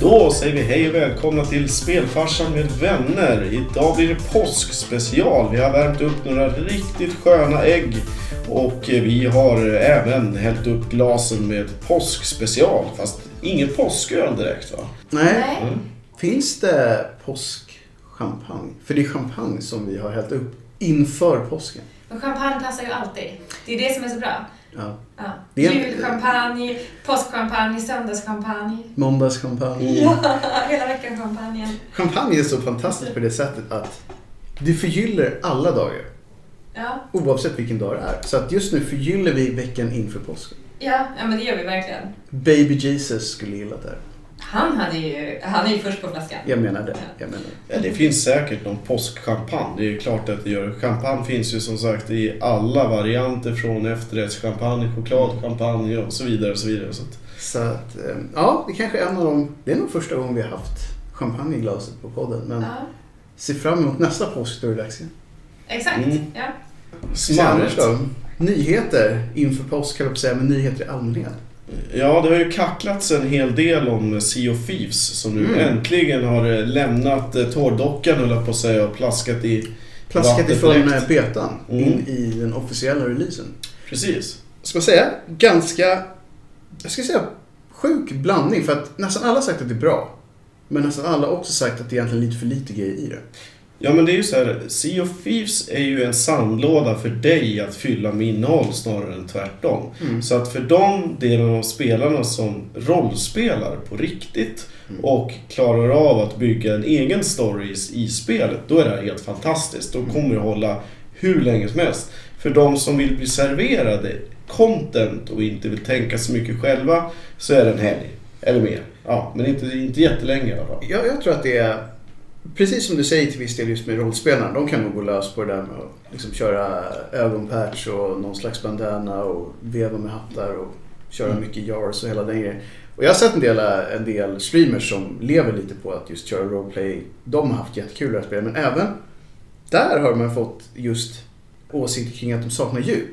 Då säger vi hej och välkomna till Spelfarsan med vänner. Idag blir det påskspecial. Vi har värmt upp några riktigt sköna ägg och vi har även hällt upp glasen med påskspecial. Fast ingen påsköl direkt va? Nej. Mm. Finns det påskchampagne? För det är champagne som vi har hällt upp inför påsken. Men champagne passar ju alltid. Det är det som är så bra. Ja. Ja. Det är en- Julchampagne, påskchampagne, söndagschampagne. Måndagschampagne. Ja, hela veckan champagnen. Champagne är så fantastiskt på det sättet att det förgyller alla dagar. Ja, Oavsett vilken dag det är. Så att just nu förgyller vi veckan inför påsken. ja, ja men det gör vi verkligen. Baby Jesus skulle gilla det. här. Han, hade ju, han är ju först på flaskan. Jag menar det. Jag menar det. Ja, det finns säkert någon påskchampagne. Det är ju klart att det gör. Champagne finns ju som sagt i alla varianter från efterrättschampagne, chokladchampagne och så vidare. Och så vidare. Så att, Så att, eh, ja, det kanske är en av de... Det är nog första gången vi har haft champagne i glaset på podden. Men Ja, se fram emot nästa påsk då är det dags igen. exakt. Mm. Ja. Då? Nyheter inför påsk, kan jag på säga, men nyheter i allmänhet. Ja, det har ju kacklats en hel del om Sea of Thieves som nu Mm. äntligen har eh, lämnat eh, tårdockan höll jag på att säga och plaskat i... Plaskat ifrån betan Mm. in i den officiella releasen. Precis. Ska säga, ganska, jag ska säga sjuk blandning för att nästan alla har sagt att det är bra. Men nästan alla har också sagt att det är egentligen lite för lite grejer i det. Ja men det är ju så här, Sea of Thieves är ju en sandlåda för dig att fylla med innehåll snarare än tvärtom. Mm. Så att för de delen av spelarna som rollspelar på riktigt Mm. och klarar av att bygga en egen story i- i spelet, då är det här helt fantastiskt. Då kommer det hålla hur länge som helst. För de som vill bli serverade content och inte vill tänka så mycket själva, så är det en helg. Eller mer. Ja, men inte, inte jättelänge i alla fall. Jag, jag tror att det är, precis som du säger till viss del just med rollspelarna, de kan nog gå lös på det där med att liksom köra ögonpatch och någon slags bandana och veva med hattar och köra Mm. mycket jars och hela den grejen. Och jag har sett en del, en del streamers som lever lite på att just köra roleplay. De har haft jättekul här spelet, men även där har man fått just åsikter kring att de saknar djup.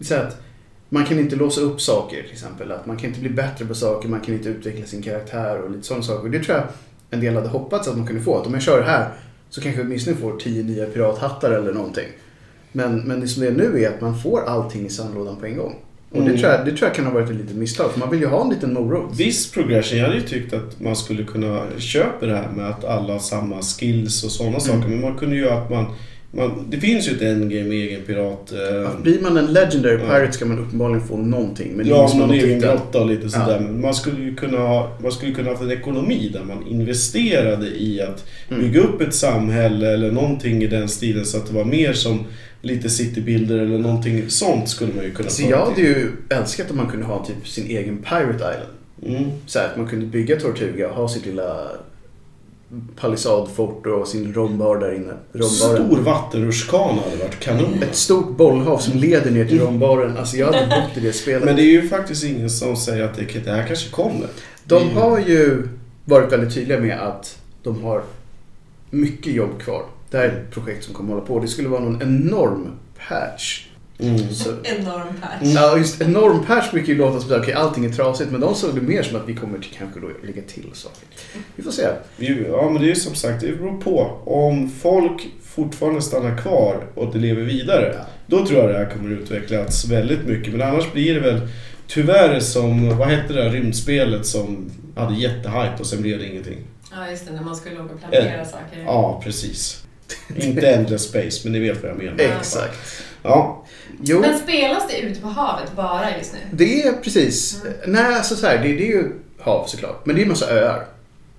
Så att man kan inte låsa upp saker till exempel. Att man kan inte bli bättre på saker, man kan inte utveckla sin karaktär och lite sådana saker. Det tror jag en del hade hoppats att man kunde få. Att om jag kör det här så kanske jag åtminstone får tio nya pirathattar eller någonting. Men, men det som det är nu är att man får allting i sandlådan på en gång. Och det, Mm. tror jag, det tror jag kan ha varit ett litet misstag. För man vill ju ha en liten morot. Viss progression. Jag hade ju tyckt att man skulle kunna köpa det här med att alla har samma skills och sådana Mm. saker. Men man kunde ju göra att man, man... Det finns ju ett endgame med egen pirat. Eh, Att blir man en legendary Ja. pirate ska man uppenbarligen få någonting. Men ja, någon egen grotta och lite sådär. Ja. Men man skulle ju kunna ha, man skulle kunna ha haft en ekonomi där man investerade i att Mm. bygga upp ett samhälle eller någonting i den stilen så att det var mer som lite citybilder eller någonting sånt skulle man ju kunna Så ta jag hade ju älskat om man kunde ha typ sin egen Pirate Island. Mm. Så att man kunde bygga Tortuga och ha sitt lilla palissadfort och sin rombar där inne. Rombaren. Stor vattenrutschkana hade varit kanon. Ett stort bollhav som leder ner till rombaren. Alltså jag hade bott i det spelet. Men det är ju faktiskt ingen som säger att det, det här kanske kommer. De har ju varit väldigt tydliga med att de har mycket jobb kvar. Det här är ett projekt som kommer hålla på. Det skulle vara någon enorm patch. Mm. Så, Enorm patch. Mm. ja, just enorm patch brukar ju låta som att okej, allting är trasigt. Men de såg det mer som att vi kommer till kanske då lägga till saker. Vi får se. Vi- Ja men det är ju som sagt, det beror på. Om folk fortfarande stannar kvar och det lever vidare. Ja. Då tror jag det här kommer utvecklats väldigt mycket. Men annars blir det väl tyvärr som, vad hette det där rymdspelet som hade jättehype och sen blev det ingenting. Ja, just det. När man skulle åka och plantera Eh, saker. Ja, precis. Inte Endless Space, men ni vet vad jag menar. Exakt. Ja, Jo. Men spelas det ute på havet bara just nu? Det är precis. Nej, alltså så här, det, det är ju hav såklart. Men det är en massa öar.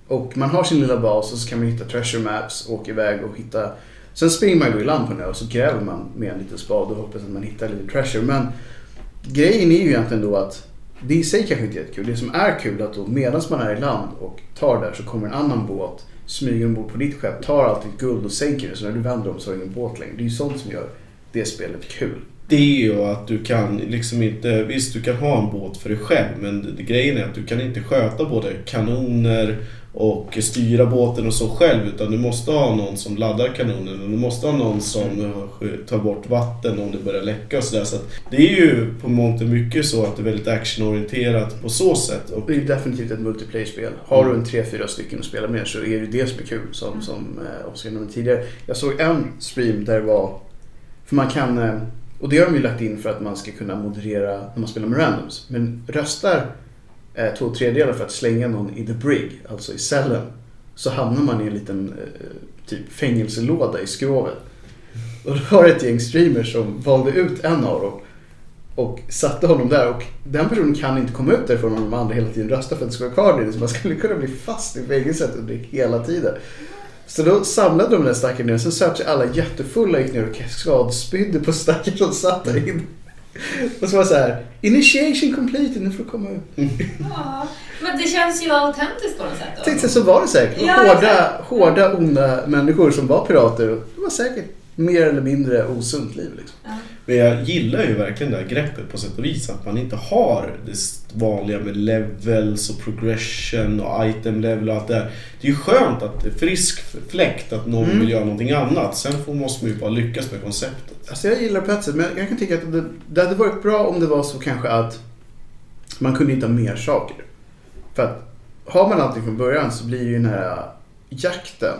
Och man har sin lilla bas och så kan man hitta treasure maps, åka iväg och hitta... Sen springer man ju i land på en ö och så gräver man med en liten spade och hoppas att man hittar lite treasure. Men grejen är ju egentligen då att det i sig kanske inte är jättekul. Det som är kul är att då medan man är i land och tar där så kommer en annan båt, smyger ombord på ditt skepp, tar allt ditt guld och sänker det. Så när du vänder om så har du ingen båt längre. Det är ju sånt som gör det spelet kul. det är ju att du kan liksom inte, visst du kan ha en båt för dig själv men det, grejen är att du kan inte sköta både kanoner och styra båten och så själv utan du måste ha någon som laddar kanonen och du måste ha någon som tar bort vatten om det börjar läcka och sådär. Så det är ju på mångt och mycket så att det är väldigt actionorienterat på så sätt. Och, Det är ju definitivt ett multiplayer-spel. Har du en tre fyra stycken att spela med så är det det som är kul som, som eh, Oskar nämnde tidigare. Jag såg en stream där det var, för man kan, eh, och det har de ju lagt in för att man ska kunna moderera när man spelar med randoms. Men röstar eh, två tredjedelar för att slänga någon i the brig, alltså i cellen, så hamnar man i en liten eh, typ fängelselåda i skrovet. Och då var det ett gäng streamers som valde ut en av dem och satte honom där och den personen kan inte komma ut därifrån om de andra hela tiden röstar för att det ska vara kvar där. Så man skulle kunna bli fast i fängelset under hela tiden. Så då samlade de den där stackaren ner, sen söp sig alla jättefulla, gick ner och skadspydde på stackaren som satt där inne. Och så var det så här, initiation completed, nu får du komma ut. Ja, men det känns ju autentiskt på något sätt. Då. Tänkte så var det säkert. Ja, hårda, exakt. hårda, onda människor som var pirater. och Det var säkert mer eller mindre osunt liv. Liksom. Ja. Men jag gillar ju verkligen det här greppet på sätt och vis. Att man inte har det vanliga med levels och progression och item level och allt det där. Det är ju skönt att det är frisk fläkt att någon Mm. vill göra någonting annat. Sen får, måste man ju bara lyckas med konceptet. Alltså jag gillar Petset, men jag kan tycka att det, det hade varit bra om det var så kanske att man kunde hitta mer saker. För att har man allting från början så blir ju den här jakten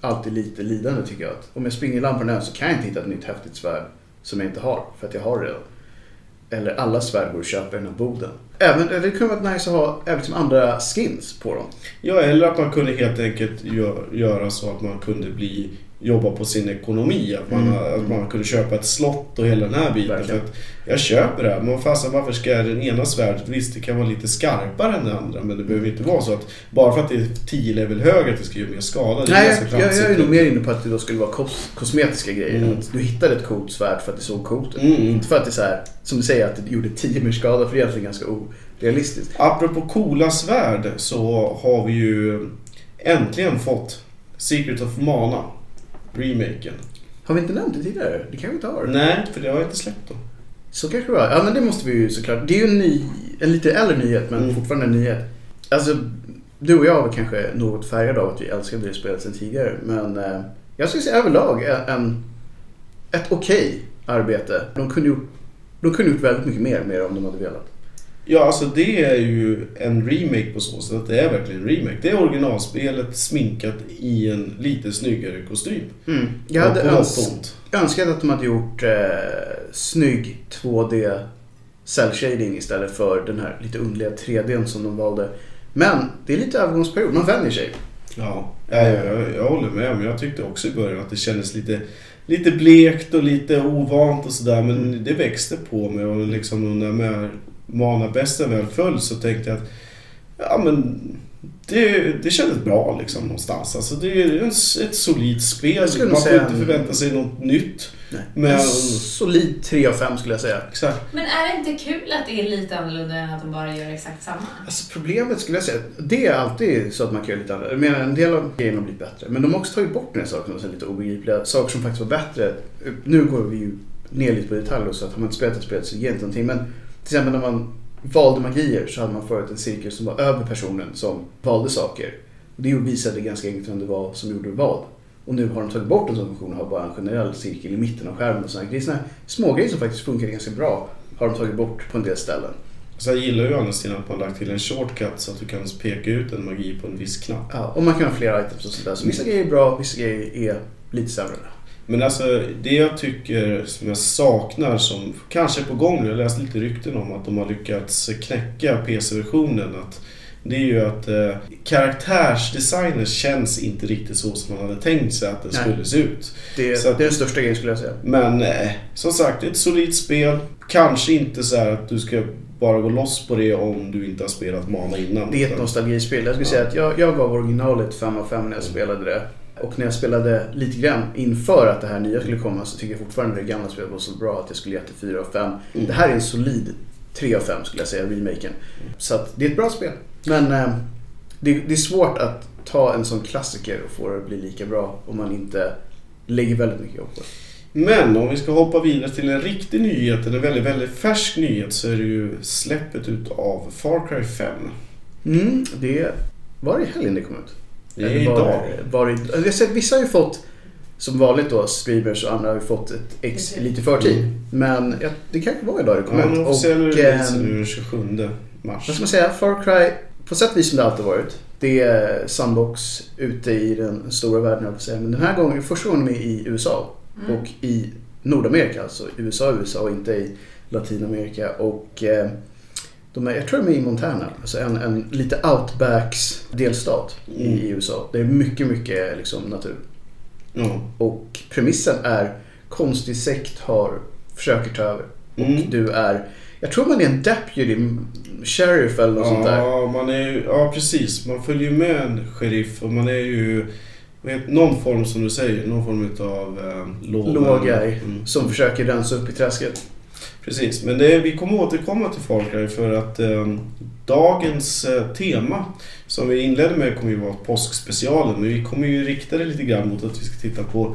alltid lite lidande tycker jag. Om jag springer land på den så kan jag inte hitta ett nytt häftigt svärd som jag inte har, för att jag har det redan. Eller alla svärmor köper den här boden. Även, det kunde varit nice att ha även liksom andra skins på dem. Ja, eller att man kunde helt enkelt gör, göra så att man kunde bli jobba på sin ekonomi. Att man, Mm. att man kunde köpa ett slott och hela den här biten. För Verkligen. att jag köper det här. Men fasen varför ska den ena svärdet, visst det kan vara lite skarpare än det andra. Men det behöver inte vara så att bara för att det är 10 level högre att det ska göra mer skada. Nej, ganska jag, jag är nog mer inne på att det då skulle vara kos, kosmetiska grejer. Mm. Att du hittade ett coolt svärd för att det såg coolt ut. Mm. Inte för att det är så här, som du säger, att det gjorde 10 mer skada. För det är egentligen ganska orealistiskt. Apropå coola svärd så har vi ju äntligen fått Secret of Mana. Remaken. Har vi inte nämnt det tidigare? Det kanske vi inte har. Nej, för det har jag inte släppt då. Så kanske det var. Ja men det måste vi ju såklart. Det är ju en, ny, en lite äldre nyhet men Mm. fortfarande en nyhet. Alltså, du och jag var kanske något färgade av att vi älskade det spelet sedan tidigare. Men eh, jag skulle säga överlag en, ett okej arbete. De kunde, gjort, de kunde gjort väldigt mycket mer med det om de hade velat. Ja, alltså det är ju en remake på så sätt att det är verkligen en remake. Det är originalspelet sminkat i en lite snyggare kostym. Mm. Jag hade öns- önskat att de hade gjort eh, snygg 2D cell shading istället för den här lite underliga 3D som de valde. Men det är lite övergångsperiod, man vänjer sig. Ja, jag, jag, jag håller med. Men jag tyckte också i början att det kändes lite, lite blekt och lite ovant och sådär. Men det växte på mig och liksom när med manabästen väl föll så tänkte jag att ja men det, det kändes bra liksom någonstans. Alltså det är en, ett solidt spel. Man får säga inte förvänta sig något nytt. Nej. Men- En solid 3 av 5 skulle jag säga. Exakt. Men är det inte kul att det är lite annorlunda än att de bara gör exakt samma? Alltså problemet skulle jag säga, det är alltid så att man kan göra lite annorlunda. Jag menar en del av grejerna har blivit bättre. Men de har också tagit bort den här saken som är lite obegripliga. Saker som faktiskt var bättre. Nu går vi ju ner lite på detaljer så att har man inte spelat ett spel så ger det inte någonting. Men till exempel när man valde magier så hade man förut en cirkel som var över personen som valde saker. Och det visade ganska enkelt vem det var som gjorde vad. Och nu har de tagit bort en sån funktion och har bara en generell cirkel i mitten av skärmen. Och såna grejer. Såna här små grejer som faktiskt funkar ganska bra har de tagit bort på en del ställen. Så jag gillar ju å andra sidan att man har lagt till en shortcut så att du kan peka ut en magi på en viss knapp. Ja, och man kan ha flera items och sådär. Så vissa grejer är bra, vissa grejer är lite sämre. Men alltså det jag tycker som jag saknar som kanske är på gång, jag läste lite rykten om att de har lyckats knäcka PC-versionen. Att det är ju att eh, karaktärsdesignen känns inte riktigt så som man hade tänkt sig att den Nej. skulle se ut. Det, Så att- det är den största grejen skulle jag säga. Men eh, som sagt, det är ett solidt spel. Kanske inte så att du ska bara gå loss på det om du inte har spelat Mana innan. Det är ett nostalgispel. Jag skulle Ja. säga att jag, jag gav originalet 5 av 5 när jag spelade det. Och när jag spelade lite grann inför att det här nya skulle komma så tycker jag fortfarande det gamla spelet var så bra att jag skulle ge det 4 av 5. Mm. Det här är en solid 3 av 5 skulle jag säga, remaken. Så att det är ett bra spel. Men eh, det, det är svårt att ta en sån klassiker och få det att bli lika bra om man inte lägger väldigt mycket jobb på det. Men om vi ska hoppa vidare till en riktig nyhet, en väldigt, väldigt färsk nyhet, så är det ju släppet utav Far Cry 5. Mm, det var i helgen det kom ut. Det är idag. Var det, jag har sett, vissa har ju fått, som vanligt då, streamers och andra har ju fått ett ex lite i förtid. Men ja, det kanske var idag det kom Ja, ut. releasen ehm, nu den 27 mars. Vad ska man säga? Far Cry, på sätt och vis som det alltid varit. Det är Sandbox ute i den stora världen, jag säga. Men den här gången, första gången de är i USA. Mm. Och i Nordamerika, alltså USA, USA och inte i Latinamerika. Och eh, de är, jag tror de är i Montana, alltså en, en lite outbacks delstat i, Mm. i USA. Det är mycket, mycket liksom, natur. Ja. Och premissen är konstig sekt har, försöker ta över. Och Mm. du är, jag tror man är en deputy sheriff eller något sånt där. Ja, man är ja, precis. Man följer ju med en sheriff och man är ju någon form som du säger, någon form utav eh, låg- Låg guy Mm. som försöker rensa upp i träsket. Precis, men det, vi kommer återkomma till Far för att eh, dagens eh, tema som vi inledde med kommer ju vara påskspecialen men vi kommer ju rikta det lite grann mot att vi ska titta på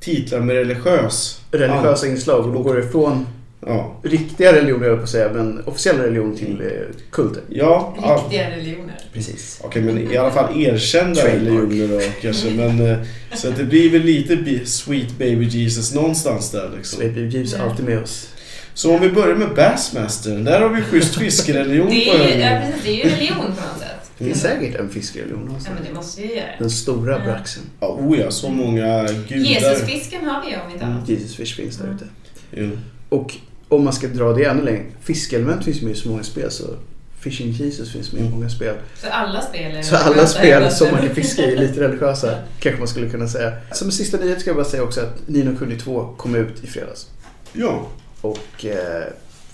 titlar med religiös Religiösa inslag och då går det från Ja, riktiga religioner, jag på att säga, men officiella religion till eh, kulter. ja, Riktiga religioner. Precis. Okej, men i alla fall erkända religioner då kanske. Men, eh, så att det blir väl lite Sweet Baby Jesus någonstans där liksom. Sleepy Jeeves är alltid med oss. Så om vi börjar med Bassmaster. Där har vi schysst fiskereligion Det på är, ju, ja, precis, det är ju religion på något sätt. Det är säkert en fiskreligion Ja, någonstans. men det måste vi ju göra. Den stora Ja. braxen. Ja, oh ja, så många gudar. Jesusfisken har vi ju om inte Mm. annat. Jesus Fish finns där ute. Jo. Och om man ska dra det ännu längre. Fiskelement finns med i så många spel så Fishing Jesus finns med i många spel. Så alla spel är Så alla spel som man kan fiska i är lite religiösa. Kanske man skulle kunna säga. Som sista nyhet ska jag bara säga också att Nino Kuni 2 kom ut i fredags. Ja, Och eh,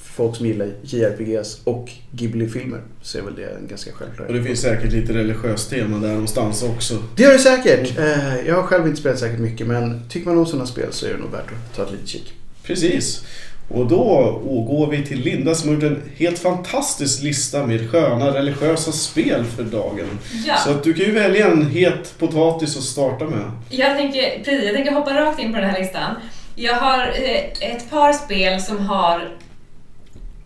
folk som gillar JRPGs och Ghibli-filmer så är väl det en ganska självklar och det finns säkert lite religiöst tema där någonstans också. Det gör det säkert. Eh, jag har själv inte spelat säkert mycket men tycker man om sådana spel så är det nog värt att ta ett litet kik. Precis. Och då går vi till Linda som har gjort en helt fantastisk lista med sköna religiösa spel för dagen. Ja. Så att du kan ju välja en het potatis att starta med. Jag tänker, precis, jag tänker hoppa rakt in på den här listan. Jag har eh, ett par spel som har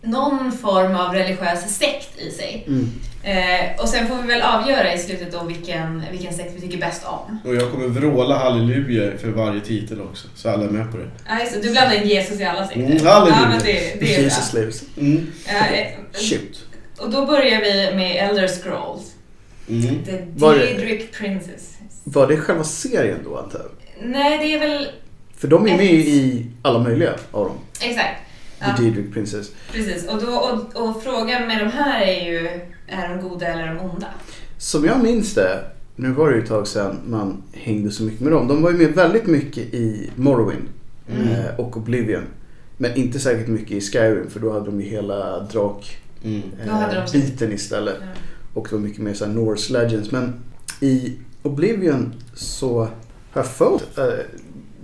någon form av religiös sekt i sig. Mm. Eh, och sen får vi väl avgöra i slutet då vilken, vilken sekt vi tycker bäst om. Och jag kommer vråla halleluja för varje titel också. Så alla är med på det. Ja, just du blandar in Jesus i alla sekter. Mm, halleluja. Ja, men det, det är Jesus bra. lives. Mm. Ja, eh, Shoot. och då börjar vi med Elder Scrolls. Mm. The Daedric Princess. Var det själva serien då antar jag? Nej, det är väl... För de är med i alla möjliga av dem. Exakt. The Ja, Daedric Princess. precis. Och, då, och, och frågan med de här är ju, är de goda eller är de onda? Som jag minns det, nu var det ju ett tag sedan man hängde så mycket med dem. De var ju med väldigt mycket i Morrowind Mm. eh, och Oblivion. Men inte säkert mycket i Skyrim för då hade de ju hela drak Mm. Eh, istället. Ja. Och det var mycket mer såhär Norse Legends. Men i Oblivion så har jag eh,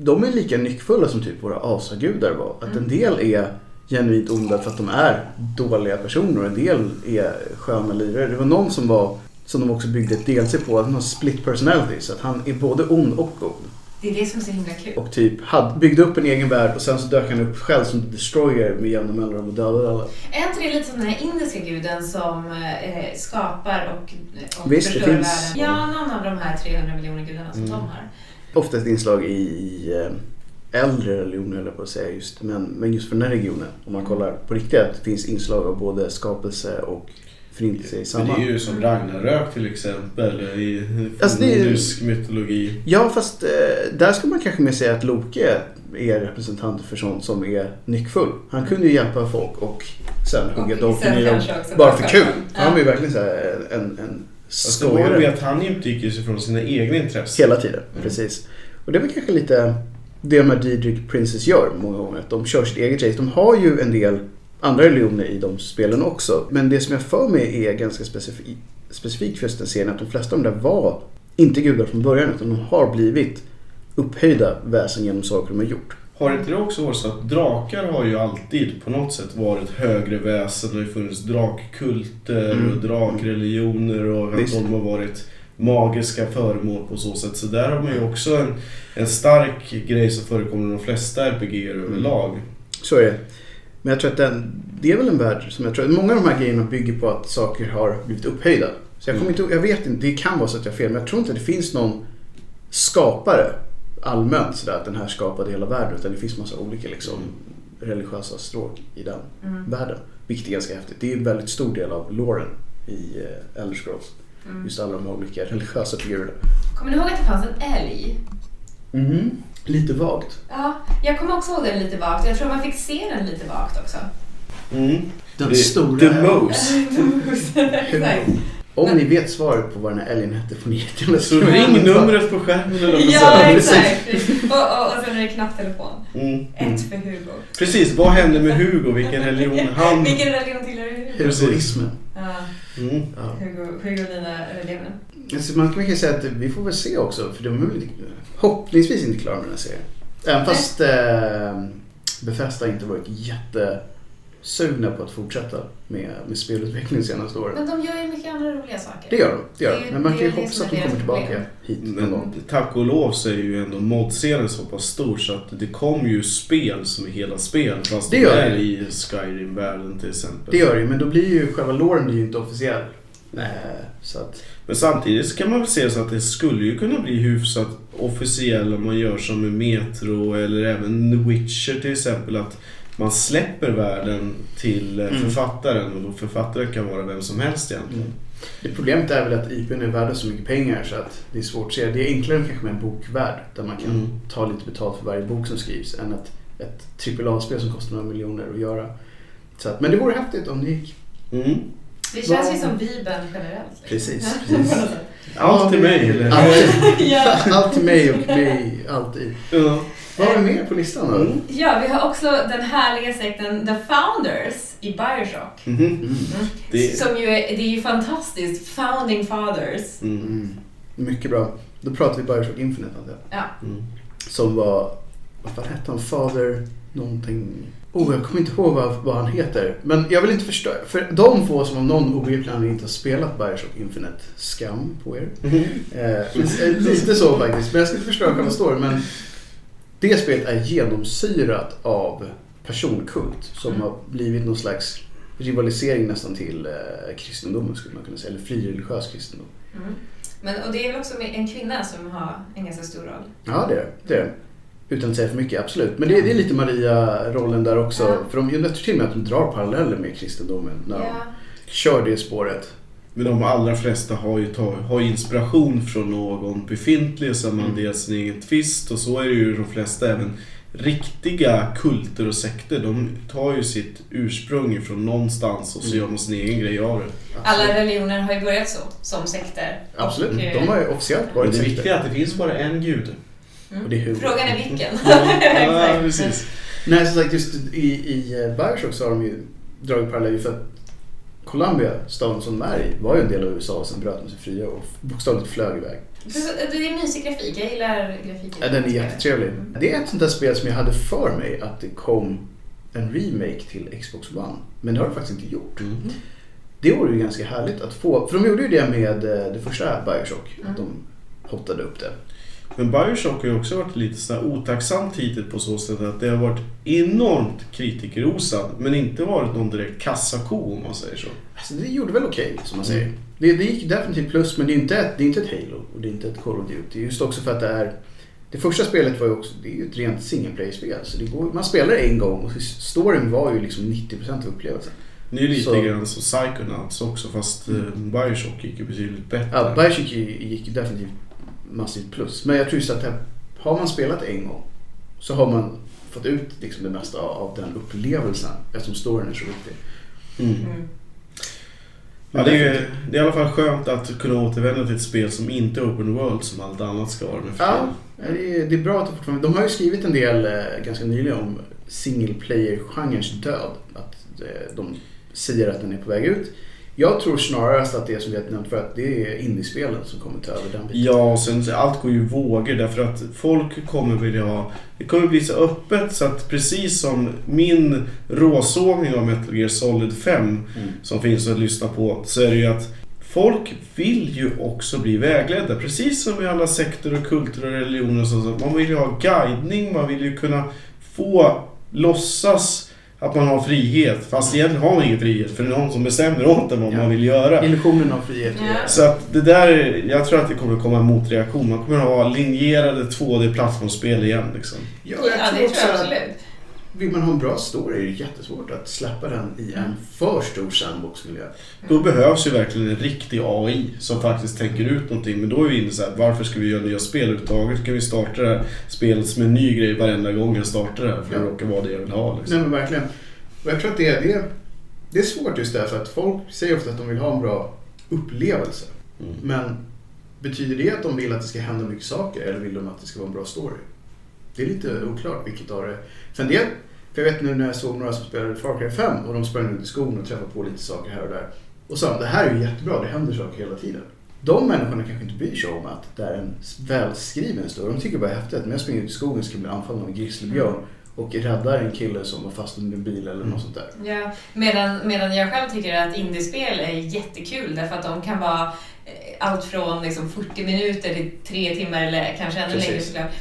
de är lika nyckfulla som typ våra asagudar var. Att en del är genuint onda för att de är dåliga personer och en del är sköna lirare. Det var någon som var som de också byggde ett DLC på, att han har split personality. Så att han är både ond och god. Det är det som är så himla kul. Och typ hade, byggde upp en egen värld och sen så dök han upp själv som Destroyer med jämna mellanrum och dödade alla. Är inte det lite som den här indiska guden som eh, skapar och, och Visst, förstör världen? Ja, någon av de här 300 miljoner gudarna som Mm. de har. Ofta ett inslag i eh, äldre religioner eller på att säga just. Men, men just för den här regionen, om man kollar på riktigt, att det finns inslag av både skapelse och förintelse i Men samma. det är ju som Ragnarök till exempel i Alltså, nordisk mytologi. Ja, fast eh, där ska man kanske mer säga att Loke är representant för sånt som är nyckfull. Han kunde ju hjälpa folk och sen hugga dolken i dem bara för kul. Han var ju verkligen så här en, en Var ju med att han utgick ju sig från sina egna intressen. hela tiden. Precis. Och det var kanske lite det de här Diedrich Princess gör många gånger. Att de kör sitt eget race. De har ju en del andra religioner i de spelen också. Men det som jag för mig är ganska specif- specifikt för just den serien. Att de flesta av de där var inte gudar från början. Utan de har blivit upphöjda väsen genom saker de har gjort. Har inte det också varit så att drakar har ju alltid på något sätt varit högre väsen. Det har funnits drakkulter Mm. och drakreligioner och att Visst. de har varit magiska föremål på så sätt. Så där har man ju också en, en stark grej som förekommer i de flesta RPG överlag. Så är det. Men jag tror att den, det är väl en värld som jag tror många av de här grejerna bygger på att saker har blivit upphöjda. Så jag, kommer inte, ihåg- jag vet inte, det kan vara så att jag har fel, men jag tror inte det finns någon skapare allmänt sådär att den här skapade hela världen. Utan det finns massa olika liksom, religiösa stråk i den Mm. världen. Vilket är ganska häftigt. Det är en väldigt stor del av loren i uh, Elder Scrolls. Mm. Just alla de här olika religiösa figurerna. Kommer ni ihåg att det fanns en älg? Mhm. Lite vagt. Ja, jag kommer också ihåg den lite vagt. Jag tror man fick se den lite vagt också. Mm. Den Det- stora The Most. Exakt. Om ni vet svaret på vad den här älgen hette får ni jättegärna Så skriva ring in det. numret på skärmen Ja, exakt. Och, och, och sen är det knapptelefon. Mm. Ett för Hugo. Precis, vad hände med Hugo? Vilken religion han... Vilken religion tillhör Hugo? Hugoismen. Ja, Mm. Ja. Hugo, Hugo Lina religionen. Alltså man kan ju säga att vi får väl se också för de är väl hoppningsvis inte klara med den här serien. Även fast eh, Bethesda inte varit jättesugna på att fortsätta med, med spelutveckling de senaste åren. Men de gör ju mycket andra roliga saker. Det gör de. Det gör Det är Men man kan ju är hoppas att är de kommer tillbaka problem. hit någon gång. tack och lov så är ju ändå modscenen så pass stor så att det kommer ju spel som är hela spel fast Det de gör är det. i Skyrim-världen till exempel. Det gör det ju, men då blir ju själva blir ju inte officiell. Eh, så att, Men samtidigt så kan man väl se så att det skulle ju kunna bli hyfsat officiell om man gör som med Metro eller även The Witcher till exempel. Att man släpper världen till eh, Mm. författaren och då författaren kan vara vem som helst egentligen. mm. Det problemet är väl att IPn är värda så mycket pengar så att det är svårt att se. Det är enklare kanske med en bokvärld där man kan Mm. ta lite betalt för varje bok som skrivs än ett, ett AAA-spel som kostar några miljoner att göra. Så att, men det vore häftigt om det gick. Mm. Det känns ju som Bibeln generellt. liksom. Precis, precis. Allt till mig eller? Allt, allt till mig och mig alltid. Ja. Vad har vi mer på listan då? Mm. ja, vi har också den härliga sekten The Founders i Bioshock. Mhm. Mm. Det- Som ju är, det är ju fantastiskt. Founding Fathers. Mm. Mm. Mycket bra. Då pratar vi Bioshock Infinite antar jag. Ja. Mm. Som var, vad fan hette han? Father någonting. Oh, jag kommer inte ihåg vad, vad han heter. Men jag vill inte förstöra. För de få som av någon obegriplig anledning inte har spelat Bioshock Infinite, skam på er. Mhm. Eh, lite- lite så faktiskt. Men jag ska inte förstöra själva storyn. Men det spelet är genomsyrat av personkult som Mm. har blivit någon slags rivalisering nästan till eh, kristendomen skulle man kunna säga. Eller frireligiös kristendom. Mm. Men, och det är väl också en kvinna som har en ganska stor roll. Ja, det är det. är det. Utan att säga för mycket, absolut. Men det, det är lite Maria-rollen där också. Ja. För de, jag tror till och med att de drar paralleller med kristendomen när de Ja. kör det spåret. Men de allra flesta har ju, tag, har inspiration från någon befintlig som man Mm. delar sin egen twist och så är det ju de flesta även riktiga kulter och sekter. De tar ju sitt ursprung ifrån någonstans och så Mm. gör man sin egen grej av det. Alla religioner har ju börjat så, som sekter. Absolut. Och, eh, De har ju officiellt Men varit det sekter. viktiga är att det finns bara en gud. mm. Och det är hur. Frågan är vilken. Ja, Exakt. precis. Nej, som sagt just i, i Bioshock så har de ju dragit paralleller för att Columbia, staden som är i, var ju en del av USA och sen bröt de sig fria och bokstavligt flög iväg. Det är mysig grafik, jag gillar grafiken. Ja, den är jättetrevlig. Mm. Det är ett sånt där spel som jag hade för mig att det kom en remake till Xbox One. Men det har det faktiskt inte gjort. Mm. Det vore ju ganska härligt att få, för de gjorde ju det med eh, det första Bioshock. Mm. Att de hotade upp det. Men Bioshock har ju också varit lite så här otacksamt hittills på så sätt att det har varit enormt kritikerrosad men inte varit någon direkt kassako om man säger så. Alltså det gjorde väl okej som man säger. Mm. Det, det gick definitivt plus men det är, inte ett, det är inte ett Halo och det är inte ett Call of Duty. Just också för att det är det första spelet var ju också, det är ju ett rent single player-spel. Så det går, man spelar en gång och storyn var ju liksom 90% av upplevelsen. Det är lite Så- grann som Psychonauts också fast eh, Bioshock gick ju betydligt bättre. Ja, Bioshock gi- gick definitivt massivt plus. Men jag tror just att det, har man spelat en gång så har man fått ut liksom det mesta av den upplevelsen eftersom storyn är så viktig. Mm. Mm. Ja, det, är, det är i alla fall skönt att kunna återvända till ett spel som inte är open world som allt annat ska vara. Med Ja, det är, det är bra att fortfarande... De har ju skrivit en del eh, ganska nyligen om single player-genrens död. Att eh, de säger att den är på väg ut. Jag tror snarare att det är som vi har nämnt för att det är indiespelen som kommer ta över den biten. Ja, och sen allt går ju i vågor därför att folk kommer vilja ha... Det kommer bli så öppet så att precis som min råsågning av Metal Gear Solid 5 Mm. som finns att lyssna på så är det ju att folk vill ju också bli vägledda. Precis som i alla sekter och kulter och religioner. och så. Man vill ju ha guidning, man vill ju kunna få låtsas att man har frihet. Fast egentligen har man ingen frihet för det är någon som bestämmer åt en vad Ja. man vill göra. Illusionen av frihet. Ja. Så att det där, jag tror att det kommer komma en motreaktion. Man kommer att ha linjerade 2D-plattformsspel igen liksom. Ja, Ja, det tror jag absolut. Vill man ha en bra story är det jättesvårt att släppa den i en för stor sandbox-miljö. Då behövs ju verkligen en riktig AI som faktiskt tänker ut någonting. Men då är vi inne så här, varför ska vi göra nya spel överhuvudtaget? Kan vi starta det här spelet som en ny grej varenda gång jag startar det här? För det Ja. råkar vara det jag vill ha liksom. Nej men verkligen. Och jag tror att det är, det, är, det är svårt just därför att folk säger ofta att de vill ha en bra upplevelse. Mm. Men betyder det att de vill att det ska hända mycket saker eller vill de att det ska vara en bra story? Det är lite oklart vilket av det För en del, för jag vet nu när jag såg några som spelade Far Cry 5 och de sprang runt i skogen och träffade på lite saker här och där. Och sa det här är ju jättebra, det händer saker hela tiden. De människorna kanske inte bryr sig om att det är en välskriven story. De tycker bara häftigt att när jag springer ut i skogen ska jag bli anfallen av en grizzlybjörn och räddar en kille som var fast under en bil eller något sånt där. Ja, medan, medan jag själv tycker att indiespel är jättekul därför att de kan vara eh, allt från liksom 40 minuter till tre timmar eller kanske ännu längre såklart.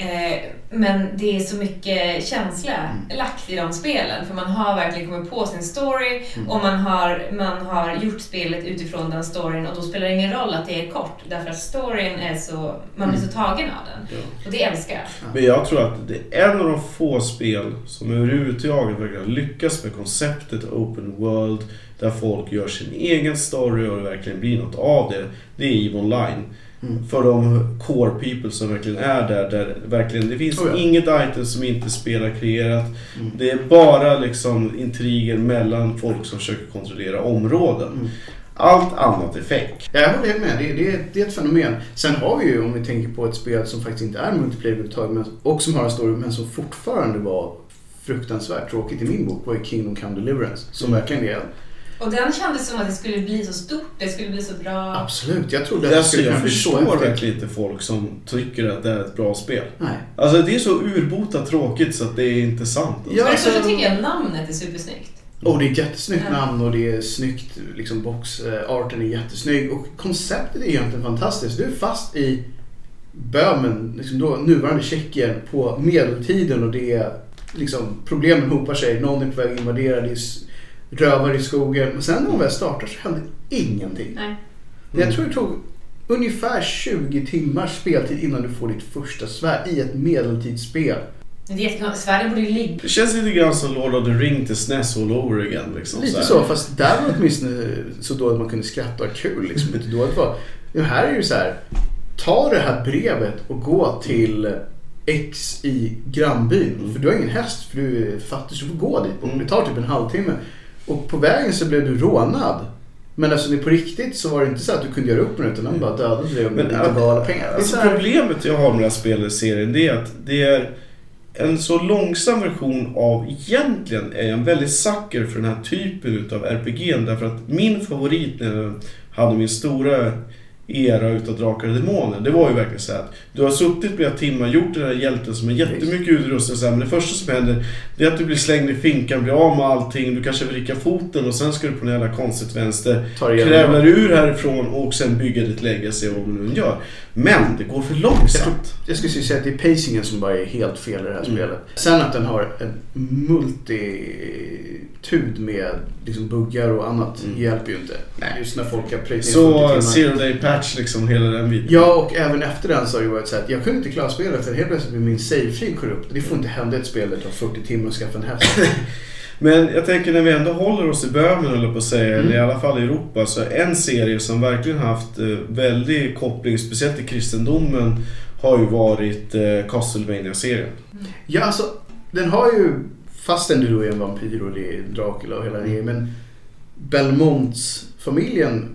Eh, Men det är så mycket känsla Mm. lagt i de spelen för man har verkligen kommit på sin story Mm. och man har, man har gjort spelet utifrån den storyn och då spelar det ingen roll att det är kort därför att storyn är så, man blir så tagen av den. Ja. Och det älskar jag. Men jag tror att det är en av de få spel som överhuvudtaget verkligen lyckas med konceptet Open World. Där folk gör sin egen story och det verkligen blir något av det. Det är EVE Online. Mm. För de core people som verkligen är där. där verkligen, det finns Oh ja. inget item som inte spelar kreerat. Mm. Det är bara liksom intriger mellan folk som försöker kontrollera områden. Mm. Allt annat är fake. Ja, jag håller helt med. Det, det, det är ett fenomen. Sen har vi ju, om vi tänker på ett spel som faktiskt inte är multiplayer överhuvudtaget men- och som har en story men som fortfarande var fruktansvärt tråkigt i min bok var ju Kingdom Come Deliverance. Som Mm. verkligen är Och den kändes som att det skulle bli så stort, det skulle bli så bra. Absolut, jag trodde att det skulle jag kunna bli så förstår häftigt. verkligen inte folk som tycker att det är ett bra spel. Nej. Alltså det är så urbota tråkigt så att det är inte sant. Alltså. Ja, alltså- tycker jag namnet är supersnyggt. Och det är ett jättesnyggt Ja. namn och det är snyggt, liksom boxarten är jättesnygg och konceptet är egentligen fantastiskt. Du är fast i Böhmen, liksom då, nuvarande Tjeckien på medeltiden och det är liksom problemen hopar sig. Någon är på väg att invadera, det är rövare i skogen. Men sen när de väl startar så händer ingenting. Nej. Jag tror det tog ungefär 20 timmars speltid innan du får ditt första svärd i ett medeltidsspel. Men det är jättekonstigt, Sverige borde ju ligga... Det känns lite grann som Lord of the Ring till SNES all over again. Liksom, Lite här. så, fast där var det åtminstone så då att man kunde skratta och ha kul. Liksom. Inte dåligt var. Det här är ju så här. Ta det här brevet och gå till X i grannbyn. Mm. För du har ingen häst, för du är fattig så du får gå dit. Mm. Det tar typ en halvtimme. Och på vägen så blev du rånad. Men alltså på riktigt så var det inte så att du kunde göra upp med det utan de bara dödade dig gav alla pengar. Alltså problemet jag har med den här spelet i serien det är att det är en så långsam version av egentligen är jag en väldigt sucker för den här typen utav RPG därför att min favorit när jag hade min stora era utav Drakar och Demoner det var ju verkligen så att du har suttit flera timmar, gjort den här hjälten som är jättemycket och så här, men det första som händer det är att du blir slängd i finkan, blir av med allting, du kanske vrickar foten och sen ska du på en jävla konstigt vänster krävlar ur härifrån och sen bygga ditt legacy och vad du nu gör. Men det går för långsamt. Jag skulle säga att det är pacingen som bara är helt fel i det här Mm. spelet. Sen att den har en multitud med liksom buggar och annat Mm. hjälper ju inte. Nej. Just när folk har 40 Så zero day patch liksom hela den biten. Ja, och även efter den så har det varit så att jag kunde inte klara spelet för helt plötsligt blev min save-fil korrupt. Det får inte hända ett spel där det tar 40 timmar att skaffa en häst. Men jag tänker när vi ändå håller oss i Böhmen eller på att säga, Mm. eller i alla fall i Europa, så en serie som verkligen haft eh, väldig koppling, speciellt till kristendomen, har ju varit eh, Castlevania-serien. Ja, alltså den har ju, fastän du då är en vampyr och det är Dracula och hela den grejen, men Belmonts-familjen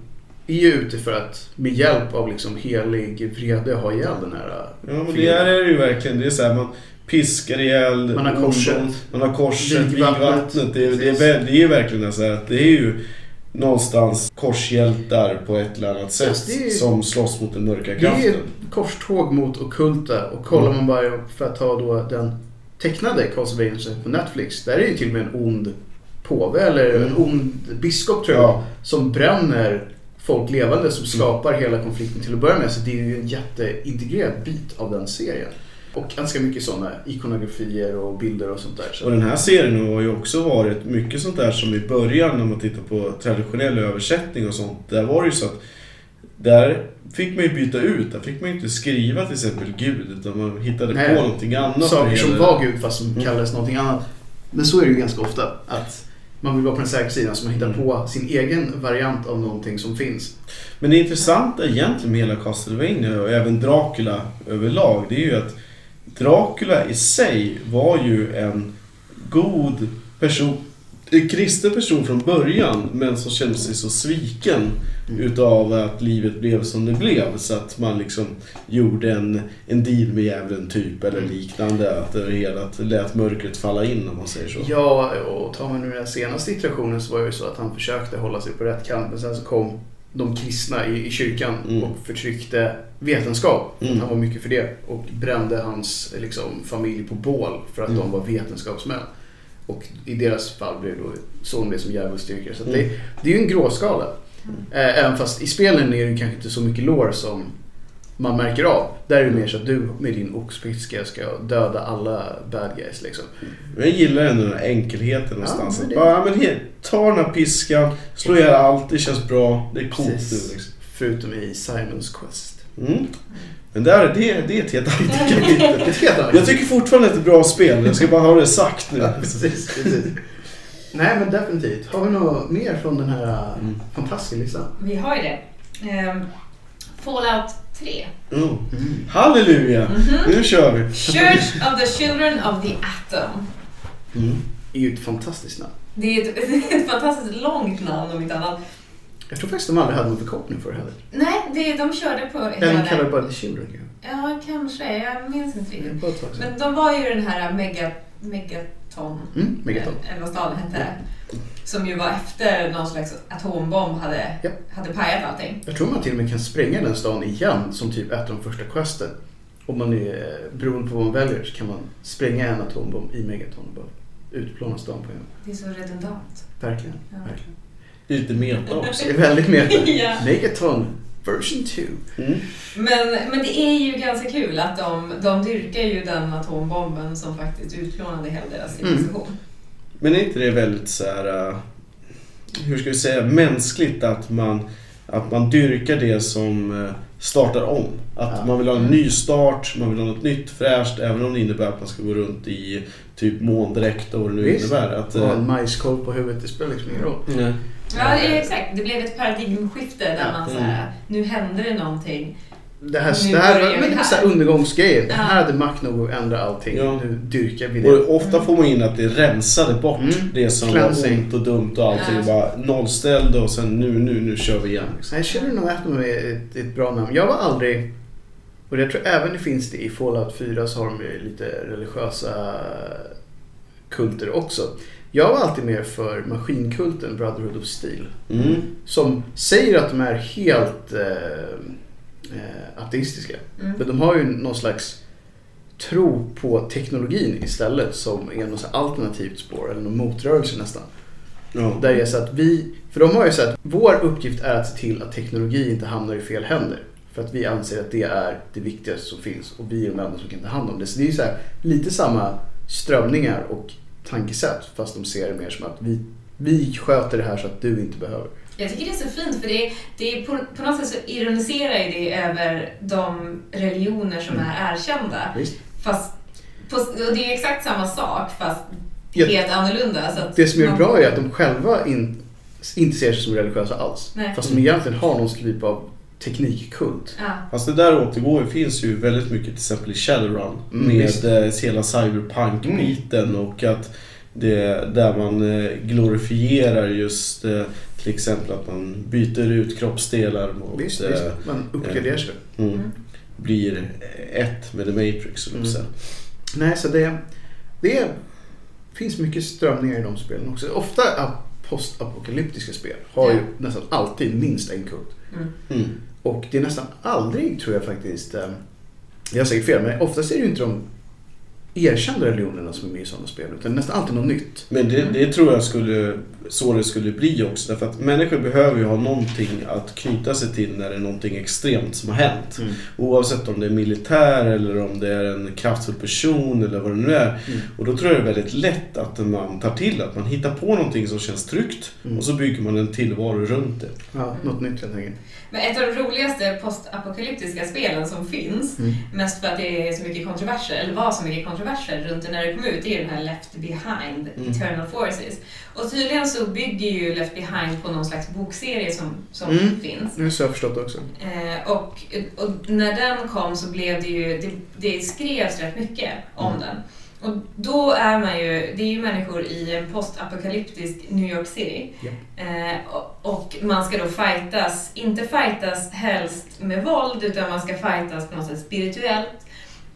är ju ute för att med hjälp av liksom helig vrede ha ihjäl den här Ja men det är det ju verkligen. Det är så här, man piskar ihjäl Man har korset. Man har korset, Vigvattnet. Det, är- det, är, det är verkligen så här att det är ju någonstans korshjältar på ett eller annat sätt Alltså, är- som slåss mot den mörka Det är kraften. ett korståg mot ockulta och kollar Mm. man bara för att ta då den tecknade Castlevania på Netflix. Där är det ju till och med en ond påve eller Mm. en ond biskop tror jag Ja. som bränner folk levande som skapar hela konflikten till att börja med. Så det är ju en jätteintegrerad bit av den serien. Och ganska mycket sådana ikonografier och bilder och sånt där. Så. Och den här serien har ju också varit mycket sånt där som i början när man tittar på traditionell översättning och sånt. Där var det ju så att där fick man ju byta ut, där fick man ju inte skriva till exempel Gud utan man hittade Nej. på någonting annat. Saker som var Gud fast som Mm. kallades någonting annat. Men så är det ju ganska ofta. Att man vill vara på den säkra sidan så man hittar Mm. på sin egen variant av någonting som finns. Men det intressanta egentligen med hela Castlevania och även Dracula överlag, det är ju att Dracula i sig var ju en god person, en kristen person från början, men som kände sig så sviken Mm. utav att livet blev som det blev. Så att man liksom gjorde en, en deal med djävulen typ, eller Mm. liknande. Att det hela att lät mörkret falla in om man säger så. Ja, och tar man nu den senaste iterationen så var det ju så att han försökte hålla sig på rätt kant. Men sen så kom de kristna i, i kyrkan Mm. och förtryckte vetenskap. Mm. Han var mycket för det. Och brände hans liksom, familj på bål för att Mm. de var vetenskapsmän. Och i deras fall blev då son blev som djävulsdyrkare. Så Mm. det, det är ju en gråskala. Eh, Även fast i spelen är det kanske inte så mycket lore som man märker av. Där är det mer så att du med din oxpiska ska döda alla bad guys liksom. Men jag gillar ändå den här enkelheten någonstans. men att det- bara, ja, men he, ta den här piskan, slå ihjäl allt, det känns bra, det är coolt nu liksom. Förutom i Simons Quest. Mm. Men där, det, det är ett helt annat kapitel. Jag tycker fortfarande att det är ett bra spel, jag ska bara ha det sagt nu. Ja, precis, precis. Nej men definitivt. Har vi något mer från den här Mm. fantastiska listan? Vi har ju det. Ehm, Fallout 3. Mm. Halleluja! Nu kör vi! Church of the Children of the Atom. Mm. Det är ju ett fantastiskt namn. Det är ett, ett fantastiskt långt namn om inte annat. Jag tror faktiskt de aldrig hade någon förkortning för det heller. Nej, det, de körde på Eller de kallar det bara The Children kanske. Ja, kanske. Jag minns inte riktigt. Men de var ju den här mega, Megaton. Mm, Megaton. Eller vad staden hette. Som ju var efter någon slags atombomb hade, Ja. hade pajat allting. Jag tror man till och med kan spränga den stan igen som typ ett av de första questen. Om man är eh, beroende på vad man väljer så kan man spränga en atombomb i Megaton och bara utplåna stan på en. Det är så redundant. Verkligen. Ja. verkligen. Det är lite meta också. Det är väldigt meta. Ja. Megaton version 2. Mm. Men, men det är ju ganska kul att de, de dyrkar ju den atombomben som faktiskt utplånade hela deras Mm. civilisation. Men är inte det väldigt så här, uh, hur ska vi säga, mänskligt att man, att man dyrkar det som uh, startar om? Att Ja. man vill ha en ny start, man vill ha något nytt fräscht, även om det innebär att man ska gå runt i typ måndräkt och vad det nu Visst. innebär. Att, Och en majskolv på huvudet, det spelar liksom ingen roll. nej. Ja, det är exakt. Det blev ett paradigmskifte där man så här, nu händer det någonting. Det här, det här, men det är här. undergångsgrejer. Det Ja. här hade makt nog att ändra allting. Ja. Nu dyrkar vi det. Och ofta får man in att det rensade bort Mm. det som Cleansing. var ont och dumt och allting. Ja. Bara nollställde och sen nu, nu, nu kör vi igen. Liksom. Nej, Children of Atom är ett, ett bra namn. Jag var aldrig... Och jag tror även det finns det i Fallout 4 så har de ju lite religiösa kulter också. Jag var alltid mer för maskinkulten Brotherhood of Steel. Mm. Som säger att de är helt eh, eh, ateistiska. Mm. Men de har ju någon slags tro på teknologin istället som är något alternativt spår eller någon motrörelse nästan. Ja. Där det är så att vi, för de har ju sagt att vår uppgift är att se till att teknologi inte hamnar i fel händer. För att vi anser att det är det viktigaste som finns och vi är de enda som kan ta hand om det. Så det är så här, lite samma strömningar och tankesätt fast de ser det mer som att vi, vi sköter det här så att du inte behöver. Jag tycker det är så fint för det, det är på, på något sätt så ironiserar ju det över de religioner som Mm. är erkända. Visst? Fast, på, och det är ju exakt samma sak fast Ja. helt annorlunda. Så att Det som är man- bra är att de själva in, inte ser sig som religiösa alls. Nej. Fast de egentligen har någon typ av teknikkult. Ja. Fast det där återgår finns ju väldigt mycket till exempel i Shadowrun. Mm, med visst. eh, hela cyberpunk-biten och att det, där man eh, glorifierar just eh, till exempel att man byter ut kroppsdelar mot Visst, visst. Man uppgraderar sig. mm, Mm. blir ett med The Matrix. så att Mm. Nej, så det, det finns mycket strömningar i de spelen också. Ofta ap- postapokalyptiska spel har ju nästan alltid minst en kult. Mm. Och det är nästan aldrig, tror jag faktiskt, eh, jag har säkert fel, men oftast är det ju inte de erkända religionerna som är med i sådana spel. Utan nästan alltid något nytt. Men det, det tror jag skulle så det skulle bli också. Därför att människor behöver ju ha någonting att knyta sig till när det är någonting extremt som har hänt. Mm. Oavsett om det är militär eller om det är en kraftfull person eller vad det nu är. Mm. Och då tror jag det är väldigt lätt att man tar till att man hittar på någonting som känns tryggt Mm. och så bygger man en tillvaro runt det. Ja, något nytt helt enkelt. Men ett av de roligaste postapokalyptiska spelen som finns, Mm. mest för att det är så mycket kontroverser, eller var så mycket kontroverser runt det när det kom ut, det är den här Left Behind, Mm. Eternal Forces. Och tydligen så bygger ju Left Behind på någon slags bokserie som, som Mm. finns. Nu så har jag förstått också. Eh, och, och när den kom så blev det ju, det, det skrevs rätt mycket om Mm. den. Och då är man ju, det är ju människor i en postapokalyptisk New York City. Ja. Eh, och, och man ska då fightas, inte fightas helst med våld, utan man ska fightas på något sätt spirituellt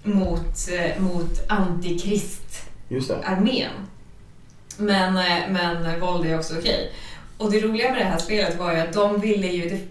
mot, eh, mot antikrist-armén. Men, eh, men våld är också okej. Och det roliga med det här spelet var ju att de ville ju,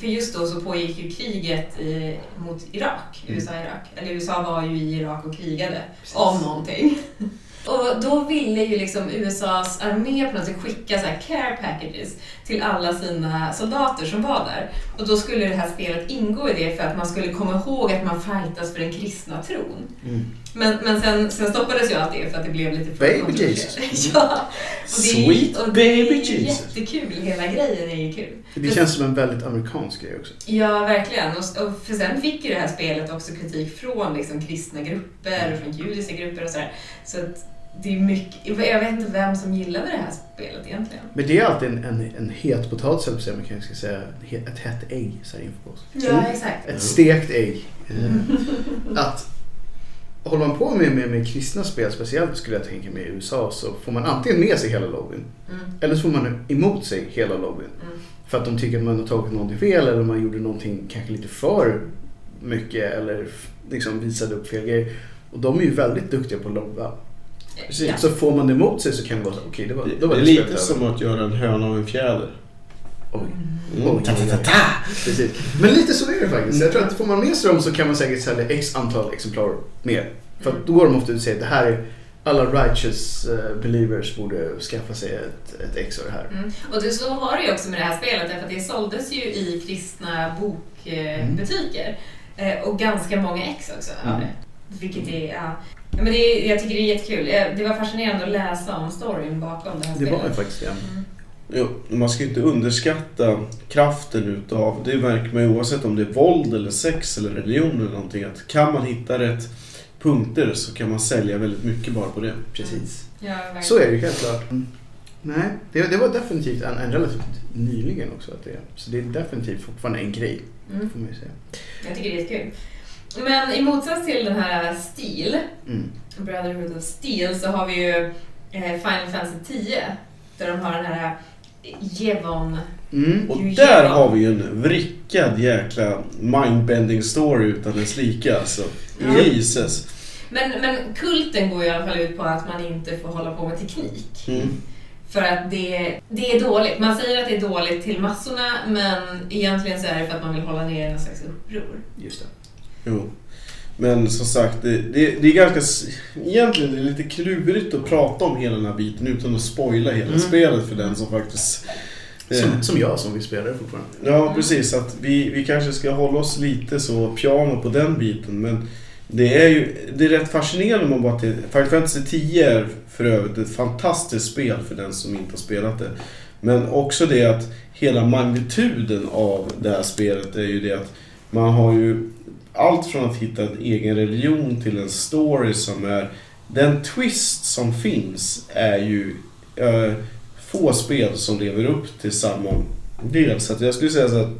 för just då så pågick ju kriget i, mot Irak, Mm. USA-Irak. Eller USA var ju i Irak och krigade Precis. om någonting. Och då ville ju liksom USAs armé på något sätt skicka så care packages till alla sina soldater som var där. Och då skulle det här spelet ingå i det för att man skulle komma ihåg att man fightas för den kristna tron. Mm. Men, men sen, sen stoppades ju allt det för att det blev lite för Baby. Jesus. ja. Och det är, Sweet och det är baby Jesus. jättekul, hela grejen är ju kul. Det känns som en väldigt amerikansk grej också. Ja, verkligen. Och, och för sen fick ju det här spelet också kritik från liksom, kristna grupper och från judiska grupper och sådär. Så att det är mycket, jag vet inte vem som gillade det här spelet egentligen. Men det är alltid en, en, en het potatis, eller vad man kanske ska säga. Ett hett ägg, säger inför oss. Ja, exakt. Ett stekt ägg. Eh, Att håller man på med, med, med kristna spel, speciellt skulle jag tänka mig i USA, så får man antingen med sig hela lobbyn. Mm, Eller så får man emot sig hela lobbyn. mm. För att de tycker att man har tagit någonting fel eller man gjorde någonting kanske lite för mycket eller liksom visade upp fel grejer. Och de är ju väldigt duktiga på att lobba. Precis. Ja. Så får man det emot sig så kan det vara så, okej det var, Det, var det är lite som att göra en höna av en fjäder. Oj. Mm. Oj, Ta, ta, ta, ta. Precis. Men lite så är det faktiskt. Jag tror att får man med sig dem så kan man säkert sälja x antal exemplar mer. För att då går de ofta ut och säger att det här är alla righteous eh, believers borde skaffa sig ett, ett ex av det här. Mm. Och det, så var det ju också med det här spelet, därför att det såldes ju i kristna bokbutiker. Eh, och ganska många ex också av Mm. det. Vilket är, ja. Ja, men det är, jag tycker det är jättekul. Eh, Det var fascinerande att läsa om storyn bakom det här Det spelet. var ju faktiskt det. Jo, man ska ju inte underskatta kraften utav, det märker man ju oavsett om det är våld eller sex eller religion eller någonting, att kan man hitta rätt punkter så kan man sälja väldigt mycket bara på det. Precis. Ja. Så är det ju helt klart. Mm. Nej, det, det var definitivt en, en relativt nyligen också. Att det, så det är definitivt fortfarande en grej, Mm. får man ju säga. Jag tycker det är jättekul. Men i motsats till den här Steel, Mm. Brotherhood of Steel, så har vi ju eh, Final Fantasy 10. Där de har den här Jevon. Mm. Och Ju där har vi ju en vrickad jäkla mindbending story utan dess like alltså. Ja. Jesus. Men, men kulten går i alla fall ut på att man inte får hålla på med teknik. Mm. För att det, det är dåligt. Man säger att det är dåligt till massorna men egentligen så är det för att man vill hålla ner en slags uppror. Just det. Jo. Men som sagt, det, det, det är ganska... Egentligen är det lite klurigt att prata om hela den här biten utan att spoila hela Mm. spelet för den som faktiskt... eh, Som, som jag som vill spela det fortfarande. Ja, precis. Att vi, vi kanske ska hålla oss lite så piano på den biten. Men det är ju det är rätt fascinerande om man bara till... Final Fantasy 10 är för övrigt ett fantastiskt spel för den som inte har spelat det. Men också det att hela magnituden av det här spelet är ju det att man har ju allt från att hitta en egen religion till en story som är... Den twist som finns är ju eh, få spel som lever upp till samma del. Så att jag skulle säga så att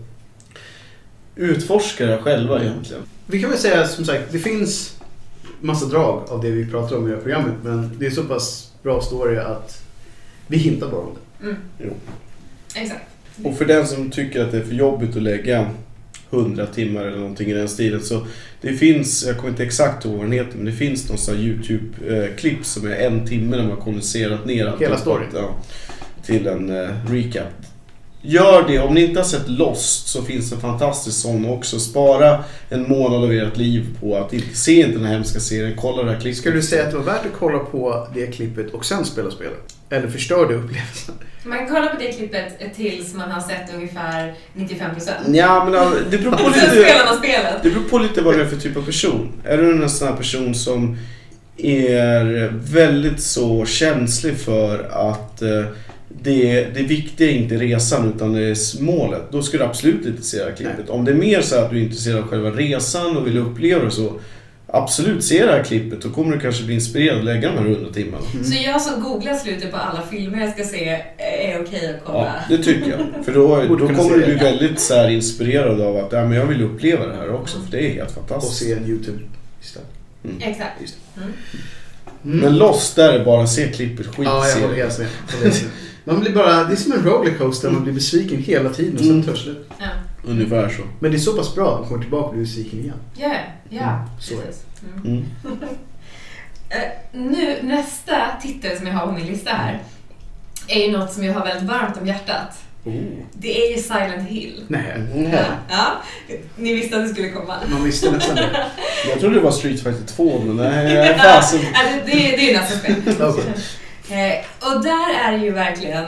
utforska det själva egentligen. Vi kan väl säga som sagt, det finns massa drag av det vi pratar om i det här programmet. Men det är så pass bra story att vi hintar bara om det. Mm. Jo. Exakt. Och för den som tycker att det är för jobbigt att lägga 100 timmar eller någonting i den stilen så det finns, jag kommer inte exakt ihåg vad den heter, men det finns någon sån YouTube-klipp som är en timme där man har kondenserat ner allt. Hela storyn? Ja, till en eh, recap. Gör det, om ni inte har sett Lost så finns det en fantastisk sån också. Spara en månad av ert liv på att inte se inte den här hemska serien, kolla det här klippet. Ska du säga att det var värt att kolla på det klippet och sen spela spelet? Eller förstör det upplevelsen? Man kan kolla på det klippet tills man har sett ungefär 95%. Ja, men det beror på lite... spelar man spelet. Det beror på lite vad du är för typ av person. Är du en sån här person som är väldigt så känslig för att eh, det, det viktiga är inte resan utan det är målet. Då ska du absolut inte se det här klippet. Om det är mer så att du är intresserad av själva resan och vill uppleva det så Absolut, se det här klippet. Då kommer du kanske bli inspirerad att lägga de här 100 timmarna. Så jag som googlar slutet på alla filmer jag ska se är okej att kolla. Ja, det tycker jag. För då, då kommer du bli det. väldigt så här inspirerad av att ja, men jag vill uppleva det här också. För det är helt Och fantastiskt. se en YouTube istället. Exakt. Just Mm. Mm. Men Lost, där är bara se klippet. Skit Ja, jag håller helt med. Man blir bara, det är som en rollercoaster, man blir besviken hela tiden och sen Mm. tar det slut. Ja, Ungefär så. Men det är så pass bra att man kommer tillbaka och blir besviken igen. ja, ja Mm, så är det. precis. Mm. Mm. Eh, nu, nästa titel som jag har på min lista här är ju något som jag har väldigt varmt om hjärtat. Oh. Det är ju Silent Hill. Nej, Ja, ja. Ni visste att det skulle komma. man visste nästan det. Jag trodde det var Street Fighter 2, men nej, fasen. Alltså, det, det är nästa spel. Okej. Eh, och där är det ju verkligen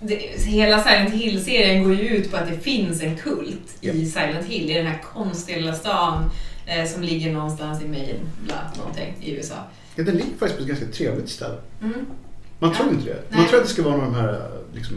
det, hela Silent Hill-serien går ju ut på att det finns en kult Ja. i Silent Hill, i den här konstiga lilla stan eh, som ligger någonstans i Maine, bla, någonting, i USA. Ja, den ligger faktiskt på ett ganska trevligt ställe. Mm. Man Ja. tror inte det. Man Nej. tror att det ska vara några av de här liksom,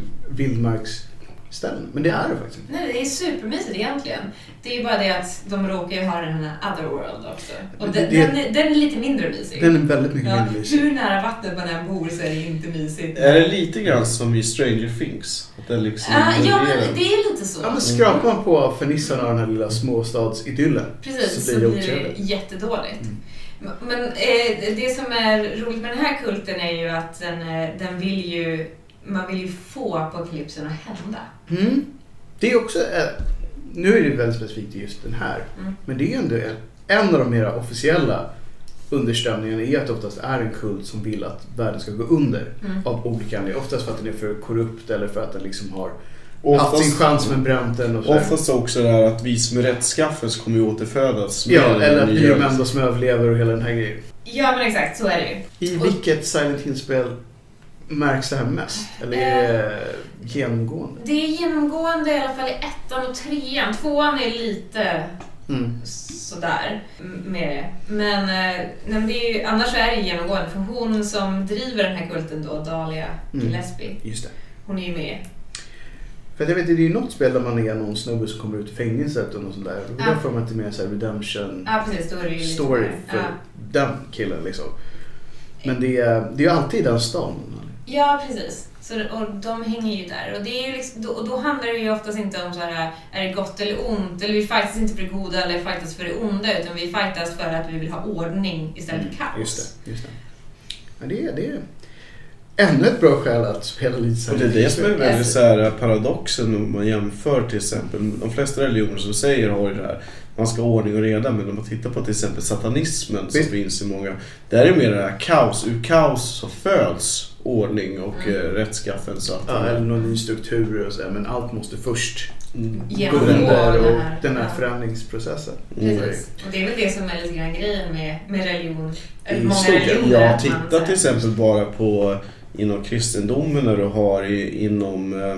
vildmarksställen. Men det är det faktiskt. Nej, det är supermysigt egentligen. Det är bara det att de råkar ju ha den här Otherworld också. Och den, det- den, är, den är lite mindre mysig. Den är väldigt mycket ja, mindre mysig. hur nära vattnet man än bor så är det inte mysigt. Är det lite grann som i Stranger Things? Att det liksom Ah, ja, men det är lite så. Ja, men skrapar man på fernissarna av den här lilla småstadsidyllen Precis, så så blir det blir det jättedåligt. Mm. Men eh, det som är roligt med den här kulten är ju att den, eh, den vill ju, man vill ju få apokalypsen att hända. Mm. Det är också, eh, nu är det väldigt specifikt i just den här, Mm. men det är ju ändå en, av de mera officiella underströmningarna är att det oftast är en kult som vill att världen ska gå under Mm. av olika anledningar. Oftast för att den är för korrupt eller för att den liksom har Oftast- haft sin chans men bränt den och. Oftast också det här att vi som är rättskaffens kommer ju återfödas. med Ja, eller att vi är de enda som överlever och hela den här grejen. Ja men exakt, så är det ju. I vilket Silent Hill-spel märks det här mest? Eller är det genomgående? Det är genomgående i alla fall i ettan och trean. Tvåan är lite Mm. sådär med det. Men, eh, nej, men det är ju, annars så är det genomgående. För hon som driver den här kulten då, Dahlia Mm. Gillespie, Just det. hon är ju med. För jag vet, det är ju något spel där man är någon snubbe som kommer ut ur fängelset och något sånt där. Ja. där får man inte med så här redemption Ja precis, då story mer- för ja. den killen liksom. Men det är, det är ju alltid i den stan. Ja, precis. Så, och de hänger ju där. Och, det är ju liksom, då, och då handlar det ju oftast inte om så här, är det gott eller ont? Eller vi fightas inte för det goda eller fightas för det onda. Utan vi fightas för att vi vill ha ordning istället för kaos. Mm, Just det. Just det. Ja, det, är, det är ännu ett bra skäl att spela lite Och det är det som är väldigt så här paradoxen om man jämför till exempel. De flesta religioner som säger har ju det här. Man ska ha ordning och reda. Men om man tittar på till exempel satanismen som Visst. finns i många. Där är det mer det här kaos. Ur kaos så föds ordning och Mm. eh, rättskaffen. Så att, Ja, eller någon ny struktur och så, men allt måste först mm. gå Genomgå under den och här- den här förändringsprocessen. Mm. Precis. Och det är väl det som är lite grann grejen med, med religion. I många religioner. Ja, titta till exempel bara på inom kristendomen när du har i, inom, eh,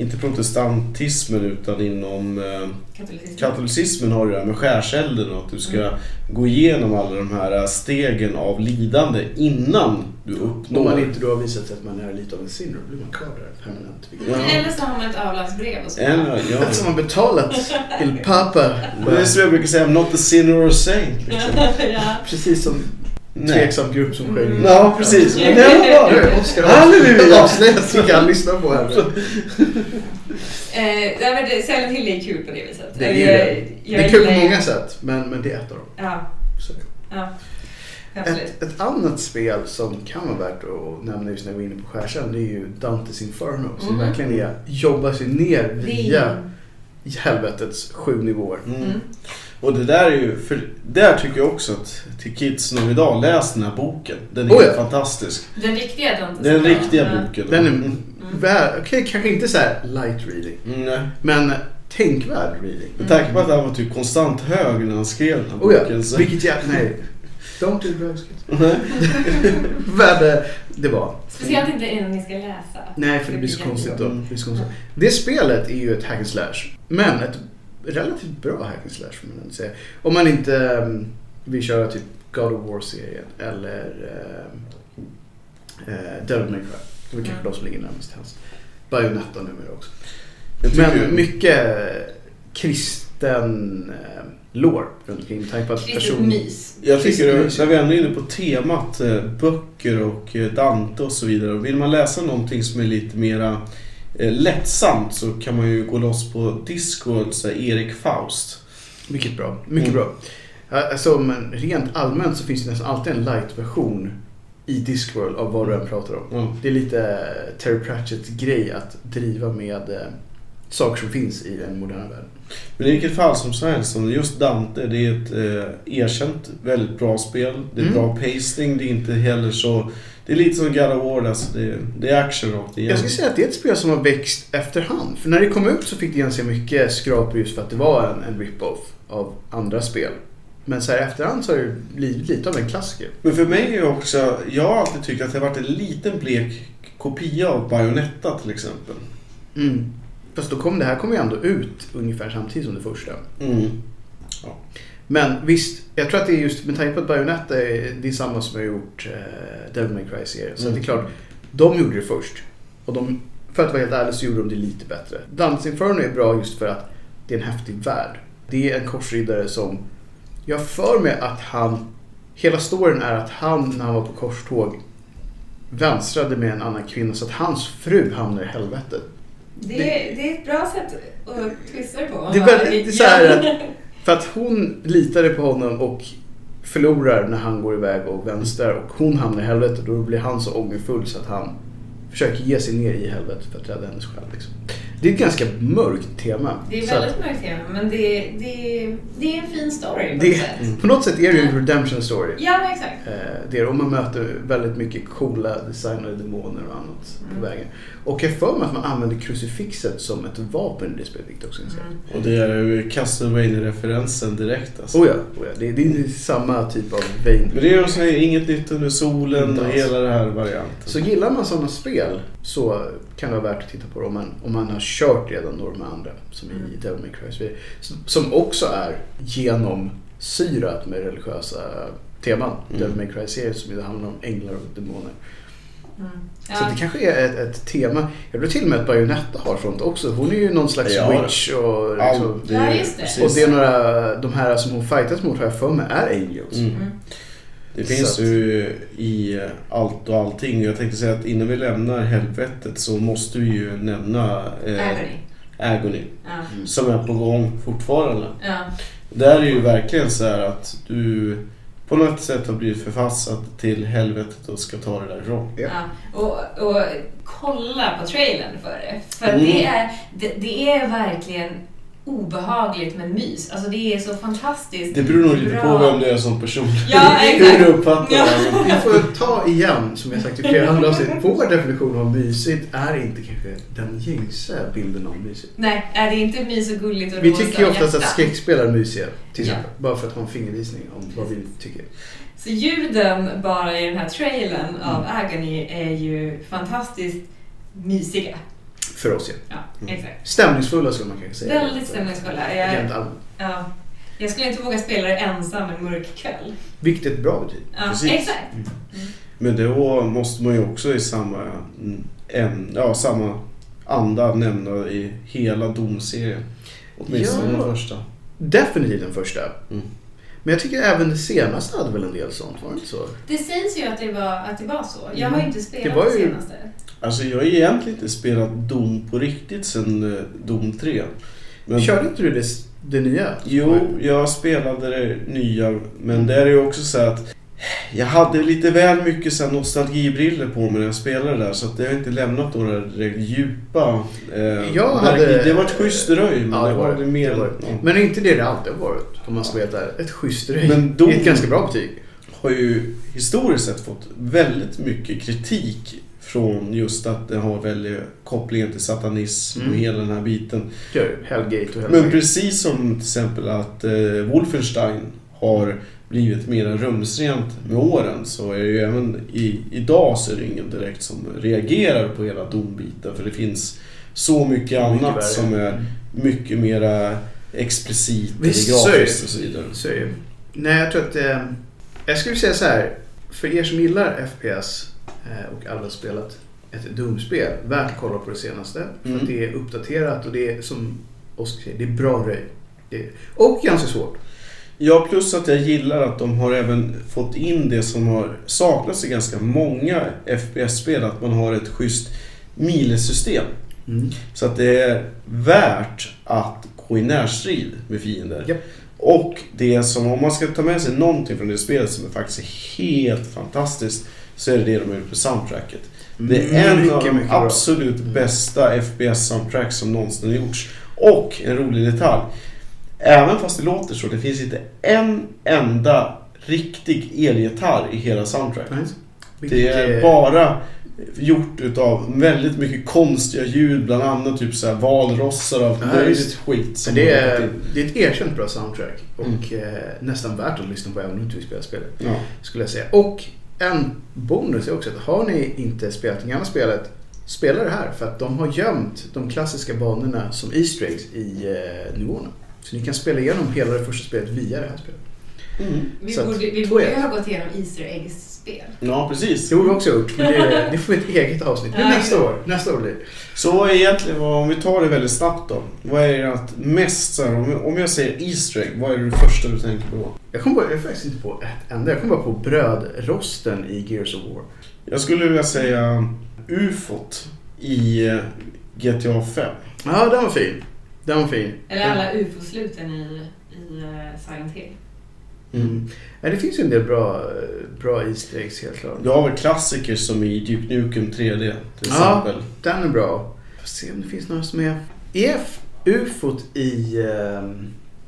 inte protestantismen utan inom eh, Katolicism. katolicismen har du det här med skärselden och att du ska gå igenom alla de här stegen av lidande innan du uppnår. Om man inte då har visat att man är lite av en sinner, då blir man kvar där permanent. Ja. Eller så har man ett avlatsbrev och så. Eller, ja. Som har betalat Il Papa. Det är som jag brukar säga, I'm not a sinner or a saint. Liksom. ja. Precis som. Tveksam grupp som sjöng. Mm. Ja, precis. Men det var det. är Oscar Halleluja! avslöjat vilka han lyssnar på här. Eh, nej, men det- Silent Hill är kul på det viset. Det är, Jag- jag- det. jag det är kul på många sätt, men, men det är ett av dem. Ja, Så. Ett, ett annat spel som kan vara värt att nämna just när vi är inne på skärsen, det är ju Dantes Inferno. Som Mm. verkligen är, jobbar sig ner via helvetets sju nivåer. Mm. Och det där är ju, för där tycker jag också att till kidsen av idag, läs den här boken. Den är Oh ja. fantastisk. Den riktiga Dantes Den riktiga Ja. boken. Den är Mm. okej, kanske inte så här light reading, Mm, nej. men tänkvärd reading. Med tanke på att han var typ konstant hög när han skrev den här Oh ja, boken. så- vilket jag, nej. Don't do drugs kids. Eh, det var. Speciellt inte innan ni ska läsa. Nej, för det blir så konstigt då. Mm. Det, blir så konstigt. det spelet är ju ett hack and slash. Men ett relativt bra hack and slash får man ändå säga. Om man inte um, vill köra typ God of War-serien eller uh, uh, Devil May Cry. Det är kanske Mm. de som ligger närmast till hands. Bayonetta numera också. Jag Men mycket kristen uh, lore runt omkring. Kristet person... mys. Jag tycker när vi ändå är inne på temat eh, böcker och eh, Dante och så vidare. Vill man läsa någonting som är lite mera lättsamt så kan man ju gå loss på Discord, så Erik Faust. Mycket bra. Mycket Mm. bra. Alltså, men rent allmänt så finns det nästan alltid en light-version i Discworld av vad du än pratar om. Ja. Det är lite Terry Pratchett-grej att driva med eh, saker som finns i den moderna världen. Men i vilket fall som helst, just Dante, det är ett eh, erkänt väldigt bra spel. Det är Mm. bra pacing, det är inte heller så... Det är lite som God of War, alltså det, det är action rakt igenom. Jag skulle säga att det är ett spel som har växt efterhand. För när det kom ut så fick det ganska mycket skrap just för att det var en, en rip-off av andra spel. Men så här efterhand så har det blivit lite av en klassiker. Men för mig är också, jag har alltid tyckt att det har varit en liten blek kopia av Bayonetta till exempel. Mm. Fast då kom det här kom ju ändå ut ungefär samtidigt som det första. Mm. Men visst, jag tror att det är just med tanke på att Bayonetta är, det är samma som har gjort eh, Devil May Cry-serien. Så Mm. det är klart, de gjorde det först. Och de, för att vara helt ärlig så gjorde de det lite bättre. Dance Inferno är bra just för att det är en häftig värld. Det är en korsriddare som, jag för mig att han, hela storyn är att han när han var på korståg vänstrade med en annan kvinna så att hans fru hamnar i helvetet. Det, det är ett bra sätt att twista det på. Det är väldigt- det är så här för att hon litade på honom och förlorar när han går iväg och vänstrar och hon hamnar i helvetet och då blir han så ångerfull så att han försöker ge sig ner i helvetet för att rädda hennes själ. Liksom. Det är ett ganska mörkt tema. Det är att väldigt mörkt tema, men det, det, det är en fin story på det, något sätt. På något sätt är det ju en redemption story. Ja, exakt. Eh, Det är, och man möter väldigt mycket coola designade demoner och annat på Mm. vägen. Och jag för mig att man använder krucifixet som ett vapen i det spelet, vilket också är Mm. Och det är ju Castlevania-referensen direkt alltså. Oh ja, oh ja. Det, det är samma typ av vein. Men det är också inget nytt under solen och hela det här varianten. Så gillar man sådana spel så kan det vara värt att titta på det om man, om man har kört redan av de andra som i Mm. Devil May Cry. Så- Som också är genomsyrat med religiösa teman. Mm. Devil May Cry-serien som ju handlar om änglar och demoner. Mm. Så Ja. det kanske är ett, ett tema. Jag tror till och med att Bayonetta har sånt också. Hon är ju någon slags Ja. witch och liksom, Ja, just det. Och det är några, de här som hon fightas mot har jag för mig är angels. Mm. Det finns Så ju i allt och allting. Jag tänkte säga att innan vi lämnar helvetet så måste vi ju nämna eh, Agony. Agony. Ja. Som är på gång fortfarande. Ja. Där är ju verkligen så här att du på något sätt har blivit förpassad till helvetet och ska ta det därifrån. Ja. Ja. Och, och kolla på trailern för det. För Mm. det, är, det, det är verkligen obehagligt men mys. Alltså det är så fantastiskt Det beror nog lite bra. på vem du är som person. Ja, Hur exakt. du uppfattar Ja. det. Vi får ta igen, som jag sagt i flera andra avsnitt. Vår definition av mysigt är inte kanske den gängse bilden av mysigt. Nej, är det inte mys och gulligt och Vi tycker ju oftast att skräckspel är mysiga, till Ja. exempel. Bara för att ha en fingervisning om vad vi tycker. Så ljuden bara i den här trailern av Mm. Agony är ju fantastiskt mysiga. För oss, ja. Ja, Mm. exakt. Stämningsfulla skulle man kanske säga. Väldigt stämningsfulla. Jag, ja, jag skulle inte våga spela det ensam en mörk kväll. Vilket är ett bra betyg. Ja, Precis. exakt. Men då måste man ju också i samma, en, ja, samma anda nämna i hela domserien. Åtminstone Ja. den första. Definitivt den första. Mm. Men jag tycker även det senaste hade väl en del sånt, var det inte så? Det sägs ju att det var, att det var så. Jag har ju inte spelat Det det, var ju- senaste. Alltså jag har egentligen inte spelat Dom på riktigt sen eh, Dom 3. Men, Körde inte du det, det nya? Jo, jag spelade det nya. Men det är ju också så att jag hade lite väl mycket så här nostalgibriller på mig när jag spelade där. Så att det har inte lämnat några direkt djupa... Eh, Jag hade- Det var ett schysst röj, men Ja, det var det. mer... Det var det. Men är inte det det alltid har varit? Om man ska veta. Ett schysst röj. Men är ett ganska bra betyg. har ju historiskt sett fått väldigt mycket kritik från just att det har väldigt kopplingen till satanism Mm. och hela den här biten. Hellgate och Men Hellgate. precis som till exempel att eh, Wolfenstein har blivit mer rumsrent med åren så är det ju även i, idag så är det ingen direkt som reagerar på hela dombiten för det finns så mycket annat värre. som är mycket mera explicit Visst, eller grafiskt och så vidare. Så är. Nej, jag tror att... Eh, jag skulle säga så här. För er som gillar FPS eh, och aldrig spelat ett Doom-spel, värt att kolla på det senaste. För Mm. att det är uppdaterat och det är som Oskar säger, det är bra röj. Och ganska svårt. Ja, plus att jag gillar att de har även fått in det som har saknats i ganska många FPS-spel, att man har ett schysst milesystem. Mm. Så att det är värt att gå i närstrid med fiender. Japp. Och det som, om man ska ta med sig någonting från det spelet som är faktiskt helt fantastiskt, så är det det de har gjort med soundtracket. Det är en av Mycket, de mycket bra. absolut bästa FPS-soundtracks som någonsin har gjorts. Och en rolig detalj. Även fast det låter så, det finns inte en enda riktig elgitarr i hela soundtracket. Nej. Det är Vilket, bara gjort utav väldigt mycket konstiga ljud, bland annat typ så här valrossar och allt Ja, möjligt skit. Som det, är, det är ett erkänt bra soundtrack och Mm. eh, nästan värt att lyssna på även om du inte vill spela spelet. Ja. Skulle jag säga. Och en bonus är också att har ni inte spelat det gamla spelet, spela det här. För att de har gömt de klassiska banorna som Easter eggs i eh, nivåerna. Så ni kan spela igenom hela det första spelet via det här spelet. Mm. Vi Så att- borde, vi borde ha gått igenom Easter Eggs-spel. ja, precis. Det har vi också gjort, men det, det får vi ett eget avsnitt. Men nästa år. Nästa år blir det. Så vad är egentligen, om vi tar det väldigt snabbt då. Vad är det att mest så här, om, om jag säger Easter egg, vad är det första du tänker på? Jag kom bara, jag faktiskt inte på ett enda. Jag kom bara på brödrosten i Gears of War. Jag skulle vilja säga ufot i eh, GTA 5. Ja, den var fin. Den var fin. Eller alla ufo-sluten i, i uh, Silent Hill. Mm. Ja, det finns ju en del bra, bra Easter eggs helt klart. Du har väl klassiker som i Deep Nukem 3D till Ja. exempel. Den är bra. Får se om det finns några som är... EF ufot i... ehm,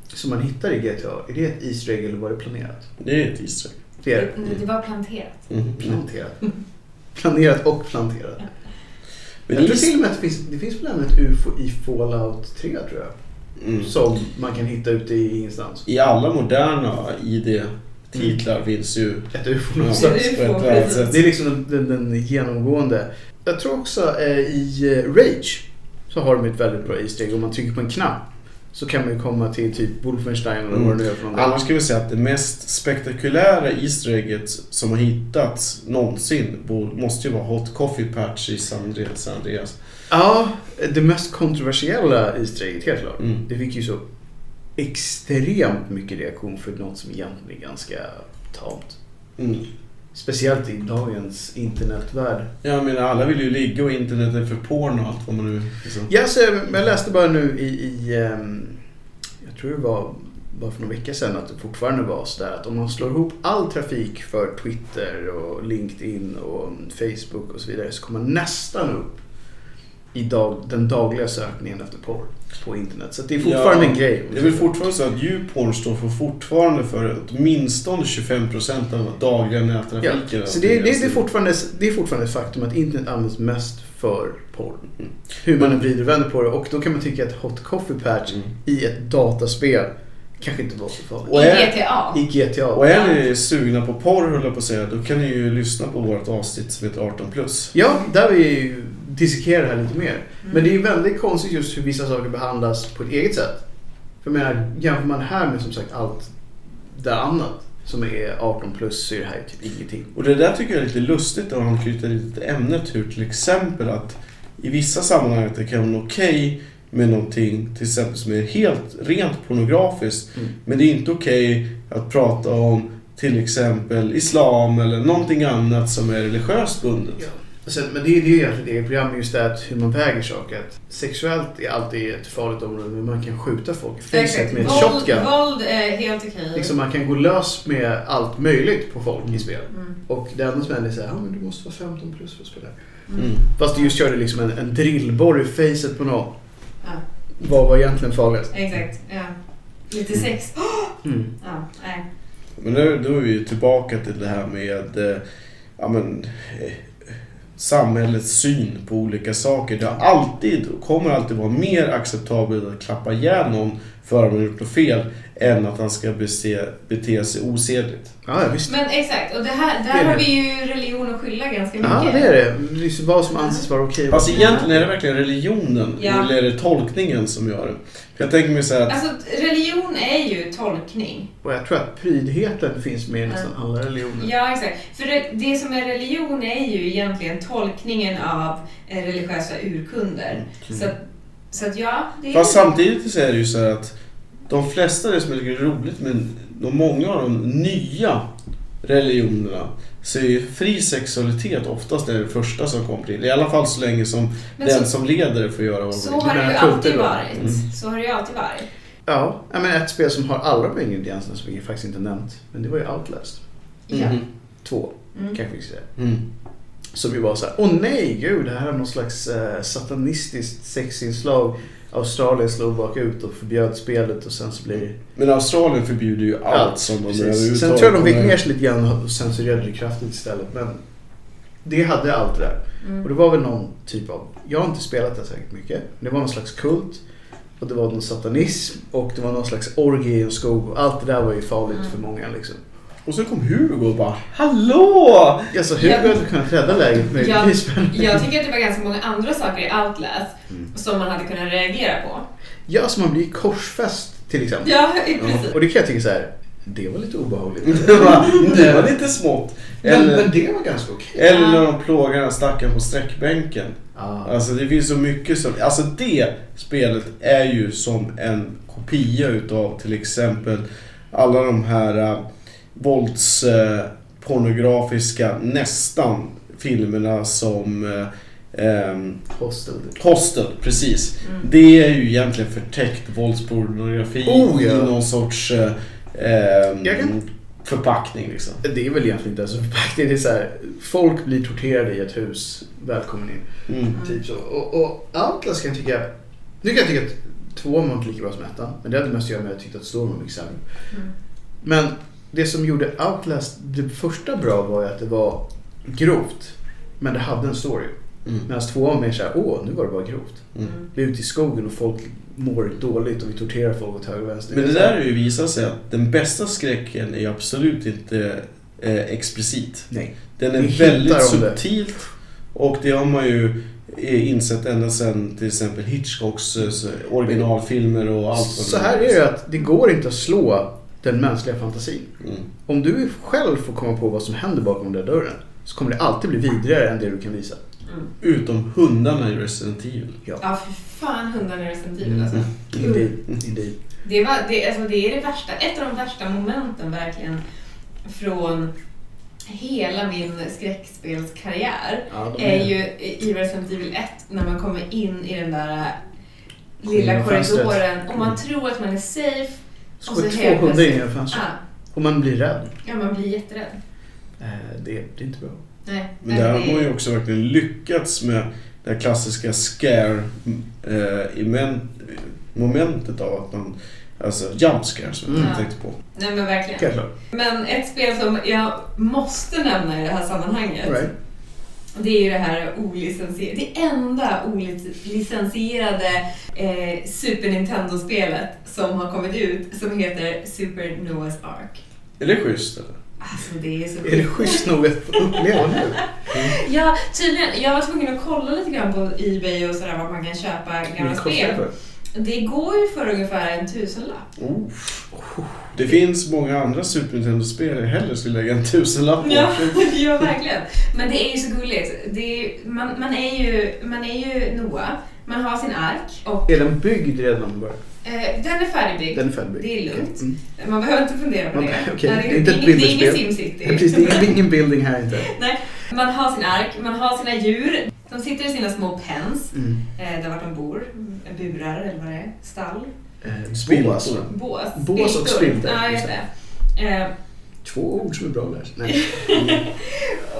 som man hittar i GTA, är det ett Easter egg eller var det planerat? Det är ett Easter egg. Det är Det, det var planterat. Mm. planterat. Planerat och planterat. Men jag tror till och med att det finns, det finns väl även ett UFO i Fallout 3 tror jag. Mm. Som man kan hitta ute i ingenstans. I alla moderna ID-titlar finns ju Ett UFO Ja, någonstans. Det är liksom den, den, den genomgående. Jag tror också eh, i eh, Rage så har de ett väldigt bra Easter egg. Om man trycker på en knapp så kan man ju komma till typ Wolfenstein eller vad det nu är för någonting. Annars ska vi säga att det mest spektakulära Easter egget som har hittats någonsin måste ju vara Hot Coffee Patch i. San Andreas. Ja, det mest kontroversiella Easter egget helt klart. Mm. Det fick ju så extremt mycket reaktion för något som egentligen är ganska tamt. Mm. Speciellt i dagens internetvärld. Jag menar, alla vill ju ligga och internet är för porn och allt vad man nu... Liksom. Ja, så jag läste bara nu i, i ehm, jag tror det var bara för några veckor sedan att det fortfarande var sådär att om man slår ihop all trafik för Twitter och LinkedIn och Facebook och så vidare så kommer man nästan upp i dag, den dagliga sökningen efter porr på internet. Så det är fortfarande Ja, en grej. Det är väl fortfarande så att djupporn står för fortfarande för åtminstone 25% av dagliga Ja, nättrafiken. så det, det, det, är fortfarande, det är fortfarande ett faktum att internet används mest för porr. Mm. Hur man än vrider och vänder på det. Och då kan man tycka att Hot Coffee Patch Mm. i ett dataspel kanske inte var så farligt. Och I är- GTA. I GTA. Och är ni sugna på porr höll jag på att säga, då kan ni ju lyssna på vårt avsnitt som heter 18+. Ja, där vi ju dissekerar det här lite mer. Mm. Men det är ju väldigt konstigt just hur vissa saker behandlas på ett eget sätt. För jag menar, jämför man här med som sagt allt det annat som är 18 plus så är det här typ ingenting. Och det där tycker jag är lite lustigt om man knyter lite ämnet hur till exempel att i vissa sammanhang att det kan vara okej med någonting till exempel som är helt rent pornografiskt. Mm. Men det är inte okej att prata om till exempel islam eller någonting annat som är religiöst bundet. Ja. Sen, men det, är- det är ju egentligen ett eget program just det att hur man väger saker. Att sexuellt är alltid ett farligt område men man kan skjuta folk i facet Exakt. med Våld, shotgun. våld är helt okej. Liksom man kan gå lös med allt möjligt på folk i spel. Mm. Och det enda som händer är såhär, ja men du måste vara 15 plus för att spela. Mm. Mm. Fast du just körde liksom en, en drillborr i facet på någon. Ja, Vad var egentligen farligast? exakt. Ja. Lite sex. Mm. Ja, nej. Men nu, då är vi ju tillbaka till det här med eh, ja, men, eh, samhällets syn på olika saker. Det har alltid och kommer alltid vara mer acceptabelt att klappa ihjäl någon för att han har gjort något fel än att han ska bete, bete sig osedligt. Ja, visst. Men exakt, och det här, Det är där det. har vi ju religion att skylla ganska mycket. Ja, det är det. Liksom vad som anses vara okej. Fast egentligen är det verkligen religionen Ja. eller är det tolkningen som gör det? För jag tänker mig så här att Alltså religion är ju tolkning. Och jag tror att prydheten finns med i nästan alla religioner. Ja, exakt. För det, det som är religion är ju egentligen tolkningen av eh, religiösa urkunder. Så, att, så att ja, det är... Fast samtidigt så är det ju så här att de flesta, det som jag tycker är roligt med de många av de nya religionerna så är ju fri sexualitet oftast det första som kommer till. I alla fall så länge som Men den så, som leder får göra vad så har det ju alltid varit. Mm. Så har det ju alltid varit. Ja, menar ett spel som har alla de ingredienserna som vi faktiskt inte nämnt. Men det var ju Outlast Ja. 2, Mm. kanske vi ska säga. Som ju var så här, åh nej gud, det här är någon slags eh, satanistiskt sexinslag. Australien slog bakut och förbjöd spelet och sen så blir. Men Australien förbjuder ju allt Ja, som de precis. Sen tror jag de kommer- ner sig lite grann och censurerade det kraftigt istället. Men det hade allt det där. Mm. Och det var väl någon typ av, jag har inte spelat det särskilt mycket. Men det var någon slags kult. Och det var någon satanism och det var någon slags orgie i en skog. Och allt det där var ju farligt Mm. för många liksom. Och så kom Hugo och bara Hallå! Alltså Hugo Ja. hade kunnat rädda läget möjligtvis. men- Jag tycker att det var ganska många andra saker i Outlast Mm. som man hade kunnat reagera på. Ja, så man blir korsfäst till exempel. Ja, i princip. Och det kan jag tycka så här. det var lite obehagligt. Det var, det var lite smått. men, Eller, men det var ganska okej. eller när de plågar den här stackaren på sträckbänken. Ah. Alltså det finns så mycket som... Alltså det spelet är ju som en kopia utav till exempel alla de här uh, våldspornografiska nästan filmerna som um, Hostel. Hostel, precis. Mm. Det är ju egentligen förtäckt våldspornografi Oh, ja. i någon sorts uh, um, Jag kan- förpackning liksom. Det är väl egentligen inte ens en förpackning. Det är så här, folk blir torterade i ett hus. Välkommen in. Mm. Typ så. Och, och Outlast kan jag tycka... Nu kan jag tycka att tvåan var inte lika bra som ettan. Men det hade mest att göra med att jag tyckte att storyn var mycket sämre. Mm. Men det som gjorde Outlast det första bra var ju att det var grovt. Men det hade en story. Mm. Medan tvåan var mer såhär, åh nu var det bara grovt. Mm. Vi är ute i skogen och folk mår dåligt och vi torterar folk åt höger och vänster. Men det där har ju visat sig att den bästa skräcken är absolut inte eh, explicit. Nej. Den är väldigt subtilt och det har man ju eh, insett ända sedan till exempel Hitchcocks eh, originalfilmer och allt vad Så här är det ju att det går inte att slå den mänskliga fantasin. Mm. Om du själv får komma på vad som händer bakom den där dörren så kommer det alltid bli vidrigare än det du kan visa. Mm. Utom hundarna i Resident Evil. Ja, för fan hundarna i Resident Evil Mm. alltså. Indeed. Indeed. Det, var, det, alltså det är det värsta, ett av de värsta momenten verkligen från hela min skräckspelskarriär Ja, de är ju i Resident Evil 1 när man kommer in i den där lilla korridoren och man tror att man är safe. Så Och så går två helt hundar in plötsligt- genom fönstret. Ah, Och man blir rädd. ja, man blir jätterädd. Eh, Det, det är inte bra. Nej, Men där har man ju också verkligen lyckats med det här klassiska scare eh, av att man Alltså jump scare som jag Mm. tänkte på. Nej men verkligen. Klart. Men ett spel som jag måste nämna i det här sammanhanget. Right. Det är ju det här olicensierade, det enda olicensierade eh, Super Nintendo-spelet som har kommit ut som heter Super Noah's Ark. Är det schysst eller? Alltså det är så Är det schysst nog att uppleva nu? Ja, tydligen. Jag var tvungen att kolla lite grann på Ebay och sådär vart man kan köpa gamla Vad spel. Det går ju för ungefär en tusenlapp. Oh. Det finns många andra Super Nintendo-spel jag hellre skulle lägga en tusenlapp på. Ja, ja, verkligen. Men det är ju så gulligt. Det är, man, man, är ju, man är ju Noah, man har sin ark och Är den byggd redan? Bara? eh, den är färdigbyggd. Den är färdigbyggd. Det är lugnt. Mm. Man behöver inte fundera på Man- det. okej, Nej, det är inte ett det är ingen. Simcity. Ja, Precis, det är ingen- building här inte. Man har sin ark, man har sina djur. De sitter i sina små pens, Mm. eh, där vart de bor. Burar eller vad det är. Stall. Eh, Spiltor. bås. Bås. Bås och Spiltor. Ja, just det. Eh, Två ord som är bra att lära sig.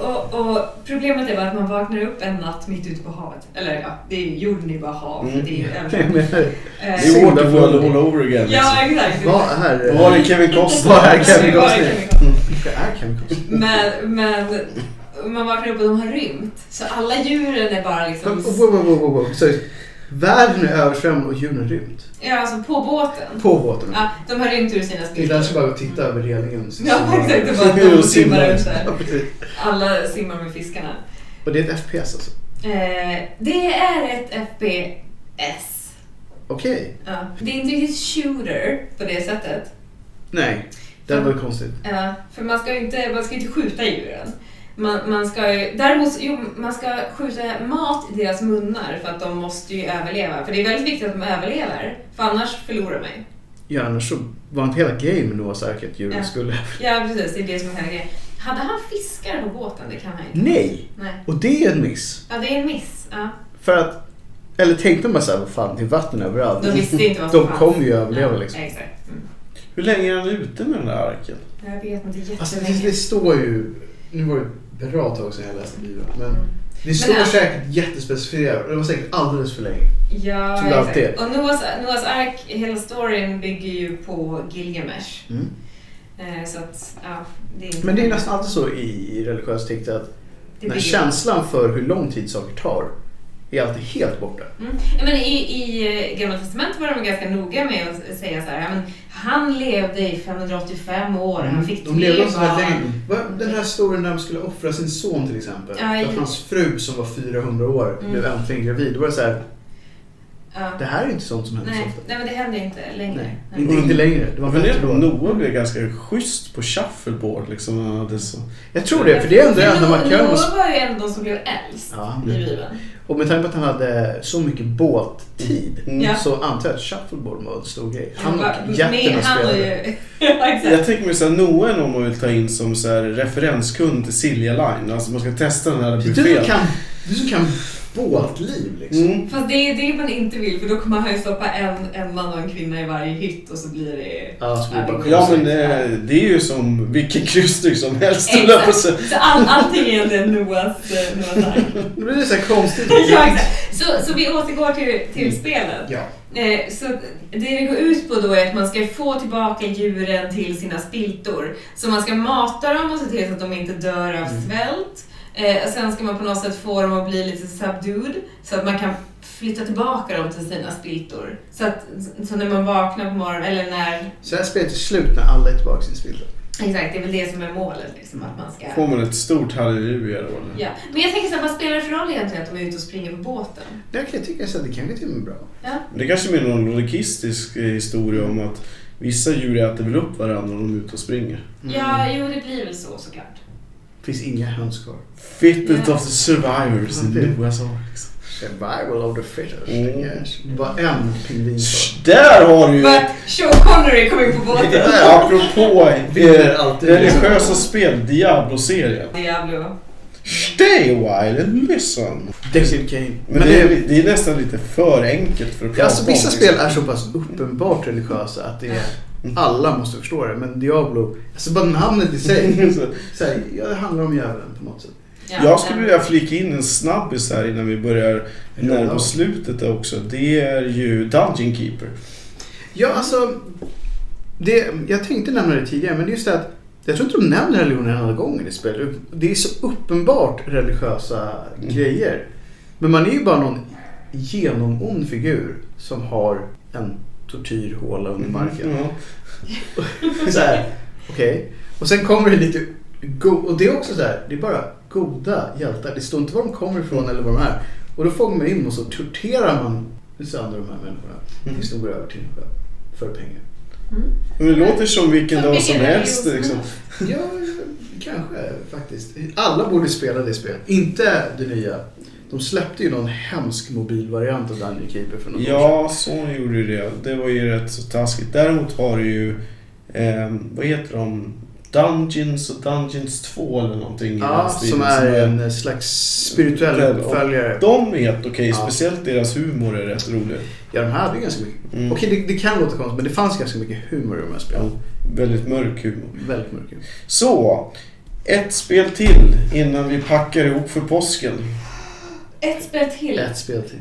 Och, och problemet är bara att man vaknar upp en natt mitt ute på havet. Eller ja, det är ju, jorden är ju bara hav. Mm. Det är ju Eh, Det är Waterworld all over again. Ja, exakt. Vad är... Vad var det Kevin Costner? Vad är Kevin Vad är Costner? Vilka är Kevin Costner? Men, men man vaknar upp och de har rymt. Så alla djuren är bara liksom... Wow, wow, wow, wow, wow. Så, Världen är översvämmad och djuren rymt. Ja, alltså på båten. På båten. Ja, de har rymt ur sina Det är spillror. att bara och titta över relingen. Ja, exakt. Det Och de simmar ut där. Alla simmar med fiskarna. Och det är ett FPS alltså? Eh, det är ett FPS. Okej. Ja. Det är inte riktigt shooter på det sättet. Nej, det var konstigt. Ja, för man ska ju inte, man ska inte skjuta djuren. Man, man ska ju, däremot, jo, man ska skjuta mat i deras munnar för att de måste ju överleva. För det är väldigt viktigt att de överlever, för annars förlorar man ju. Ja, annars så var inte hela grejen med Noahs ark att djuren Ja. skulle... Ja, precis. Det är det som är hela grejen. Hade han fiskar på båten? Det kan han inte. Nej! Nej. Och det är en miss. Ja, det är en miss. Ja. För att... Eller tänkte man såhär, vad fan, det är vatten överallt. De visste inte vad som De kommer ju överleva ja, liksom. Exakt. Mm. Hur länge är han ute med den där arken? Jag vet inte Alltså det, jättelänge. det står ju... Nu var det bra tag sedan jag läste Bibeln. Men Mm. det står ja. säkert jättespecificerat. Det var säkert alldeles för länge. Ja, Som det alltid exakt. Och Noahs, Noahs ark, hela storyn bygger ju på Gilgamesh. Mm. Eh, så att, ja, det är Men det är nästan alltid så i, religiös text att bygger- känslan för hur lång tid saker tar är alltid helt borta. Mm. Ja, men I i eh, Gamla Testamentet var de ganska noga med att säga så här, ja, men han levde i 585 år, han fick Mm. De levde så här länge. Den här storyn när de skulle offra sin son till exempel. I- att hans fru som var 400 år Mm. blev äntligen gravid. Då var det så här, Ja. det här är inte sånt som händer så Nej, ofta. nej, men det händer inte längre. Nej, Nej. inte, inte längre. Det var på då. Noah blev ganska schysst på shuffleboard. Liksom. Hade så... Jag tror det, för det är ändå det enda man kan. Noah var ju de som blev äldst Ja. i Bibeln. Och med tanke på att han hade så mycket båttid Mm. Så antar jag att shuffleboard var en stor grej. Han var- och jätterna spelade. Jag tänker mig såhär, Noah är någon man vill ta in som så här, referenskund till Silja Line. Alltså man ska testa den här Du som buffén. kan, du som kan båtliv liksom. Mm. Fast det är det man inte vill för då kommer han ju stoppa en, en man och en kvinna i varje hytt och så blir det... Ja, det Ja men det, det är ju som vilken kryssning som helst. Exakt. Så all, allting är egentligen Noahs, eh, Noahs ark. Då blir det så här konstigt. ja, exakt. Så, så vi återgår till, till spelet. Ja. Eh, så det det går ut på då är att man ska få tillbaka djuren till sina spiltor. Så man ska mata dem och se till så att de inte dör av Mm. svält. Eh, sen ska man på något sätt få dem att bli lite subdued så att man kan flytta tillbaka dem till sina spiltor. Så att så när man vaknar på morgonen, eller när... Så här spelet är slut när alla är tillbaka i sin spiltor. Exakt, det är väl det som är målet liksom, att man ska... Får man ett stort halleluja då? Ja. Men jag tänker så här, vad spelar det för roll egentligen att de är ute och springer på båten? Jag kan tycka så att det kanske till och med bra. Ja. Det kanske är mer någon logistisk eh, historia om att vissa djur äter väl upp varandra när de är ute och springer. Mm. ja, jo det blir väl så såklart. Finns inga höns kvar. Fitted Ja. of the survivors Ja, det- in Ark. liksom. Survival of the fittest. Mm. Yes. Det var en pingvin kvar. Där har du ju... Sean Connery kom in på båten. Där, apropå eh, religiösa spel, Diablo-serien. Diablo. Stay a while and listen. Daisy Kane. Men, det, är, det är nästan lite för enkelt för att prata Alltså vissa om. spel är så pass uppenbart religiösa att det är, Mm. alla måste förstå det. Men Diablo, alltså bara namnet i sig. Så, Så här, ja, det handlar om djävulen på något sätt. Ja, jag skulle vilja flika in en snabbis här innan vi börjar närma oss slutet också. Det är ju Dungeon Keeper. Ja, alltså. Det, jag tänkte nämna det tidigare, men det är just det att jag tror inte de nämner religion en enda gång i det spelet. Det är så uppenbart religiösa Mm. grejer. Men man är ju bara någon genomond figur som har en tortyrhåla under marken. Ja. så här, okej. Och sen kommer det lite... Och det är också så här, det är bara goda hjältar. Det står inte var de kommer ifrån eller vad de är. Och då fångar man in och så torterar man sönder de här människorna. Mm. Tills de går över till något för pengar. Mm. Men det låter som vilken dag som helst. Liksom. som Ja, kanske faktiskt. Alla borde spela det spelet. Inte det nya. De släppte ju någon hemsk mobilvariant av Dungeon Keeper för något. Ja, Sony gjorde ju det. Det var ju rätt så taskigt. Däremot har du ju, eh, vad heter de? Dungeons och Dungeons 2 eller någonting. Ja, den stilen som är en slags spirituell uppföljare. De är helt okej, Ja. speciellt deras humor är rätt rolig. Ja, de hade ju ganska mycket. Mm. Okej, det, det kan låta konstigt, men det fanns ganska mycket humor i de här spelen. Ja, väldigt mörk humor. Väldigt mycket. Så, ett spel till innan vi packar ihop för påsken. Ett spel till. Ett spel till.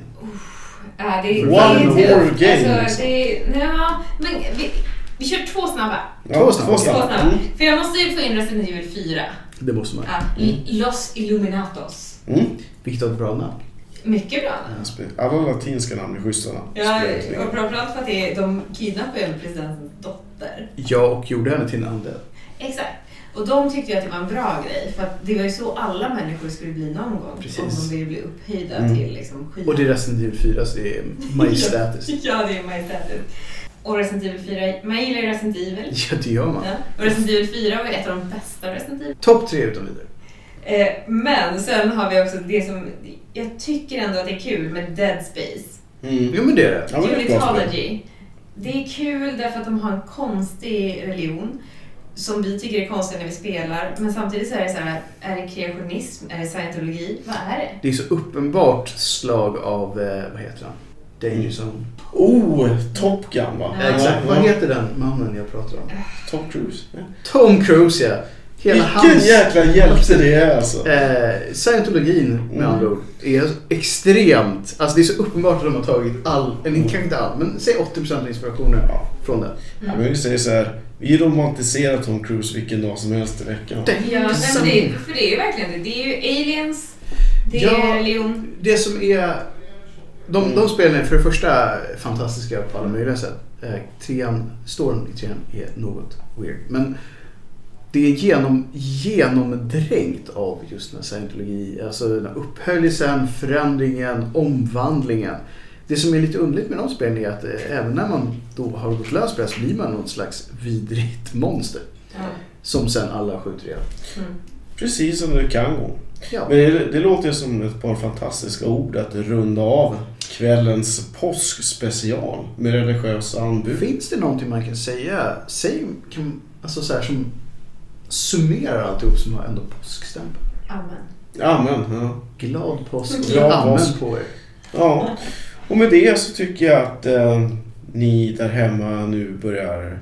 Ja, det är, One det är more game, Alltså, det är, ja, men vi, vi kör två snabba. Två snabba. Två snabba. snabba. Mm. För jag måste ju få in Resident Evil 4. Det måste man. Ja, Mm. Los Illuminatos. Mm. Vilket var ett bra namn. Mycket bra. Alla latinska namn är schyssta namn. Ja, och framförallt för att det är, de kidnappar ju presidentens dotter. Ja, och gjorde henne till en ande. Exakt. Och de tyckte ju att det var en bra grej, för att det var ju så alla människor skulle bli någon gång. Precis. Om de ville bli upphöjda Mm. till liksom skit. Och det är Resident Evil 4, så det är majestätiskt. Ja, det är majestätiskt. Och Resident Evil 4, man gillar ju Resident Evil. Ja, det gör man. Ja. Och Resident Evil 4 var ett av de bästa Resident Evil. Topp tre utan vidare. Eh, men sen har vi också det som, jag tycker ändå att det är kul med Dead Space. Mm. Jo, men det är det. Ja, är. Det är kul därför att de har en konstig religion som vi tycker är konstig när vi spelar. Men samtidigt så är det så här, är det kreationism? Är det scientologi? Vad är det? Det är så uppenbart slag av, eh, vad heter han? Danger Zone. Oh, Top Gun va? Ja. Exakt. Vad heter den mannen jag pratar om? Tom Cruise. Ja. Tom Cruise, ja. Hela Vilken hans... jäkla hjälte det är alltså. Eh, scientologin med Mm. andra ord är extremt, alltså det är så uppenbart att de har tagit all, eller kanske inte all, men säg 80% av inspirationen Ja. från den. Ja, men vi säger så här, vi romantiserar Tom Cruise vilken dag som helst i veckan. Det, Ja, nej, men som, det, för det är ju verkligen det. Det är ju aliens, det är Ja. religion. det som är, de, Mm. de spelen är för det första fantastiska på alla möjliga sätt. Eh, trean, storyn i trean är något weird. Men det är genom, genomdränkt av just den här scientologi, alltså den här upphöjelsen, förändringen, omvandlingen. Det som är lite underligt med de spelen är att eh, även när man då har gått lös på det så blir man något slags vidrigt monster. Ja. Som sen alla skjuter ihjäl. Mm. Precis som det kan gå. Ja. Men det, det låter som ett par fantastiska ord att runda av kvällens påskspecial med religiösa anbud. Finns det någonting man kan säga, säg, kan, alltså så här, som summerar alltihop som har ändå påskstämpel? Amen. Amen. Ja. Glad påsk och Glad amen påsk. på er. ja. Och med det så tycker jag att eh, ni där hemma nu börjar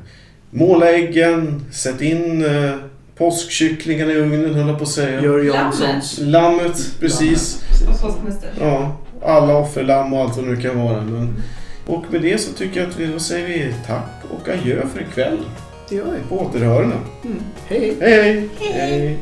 måla äggen, sätt in eh, påskkycklingarna i ugnen höll jag på att säga. Gör Lammet. Janssons. Lammet, precis. Och påskmusten. Ja, alla offerlamm och allt vad det nu kan vara. Men, och med det så tycker jag att vi, då säger vi tack och adjö för ikväll. Det gör vi. På återhörande. Mm. Hej. Hej hej! Hej. hej.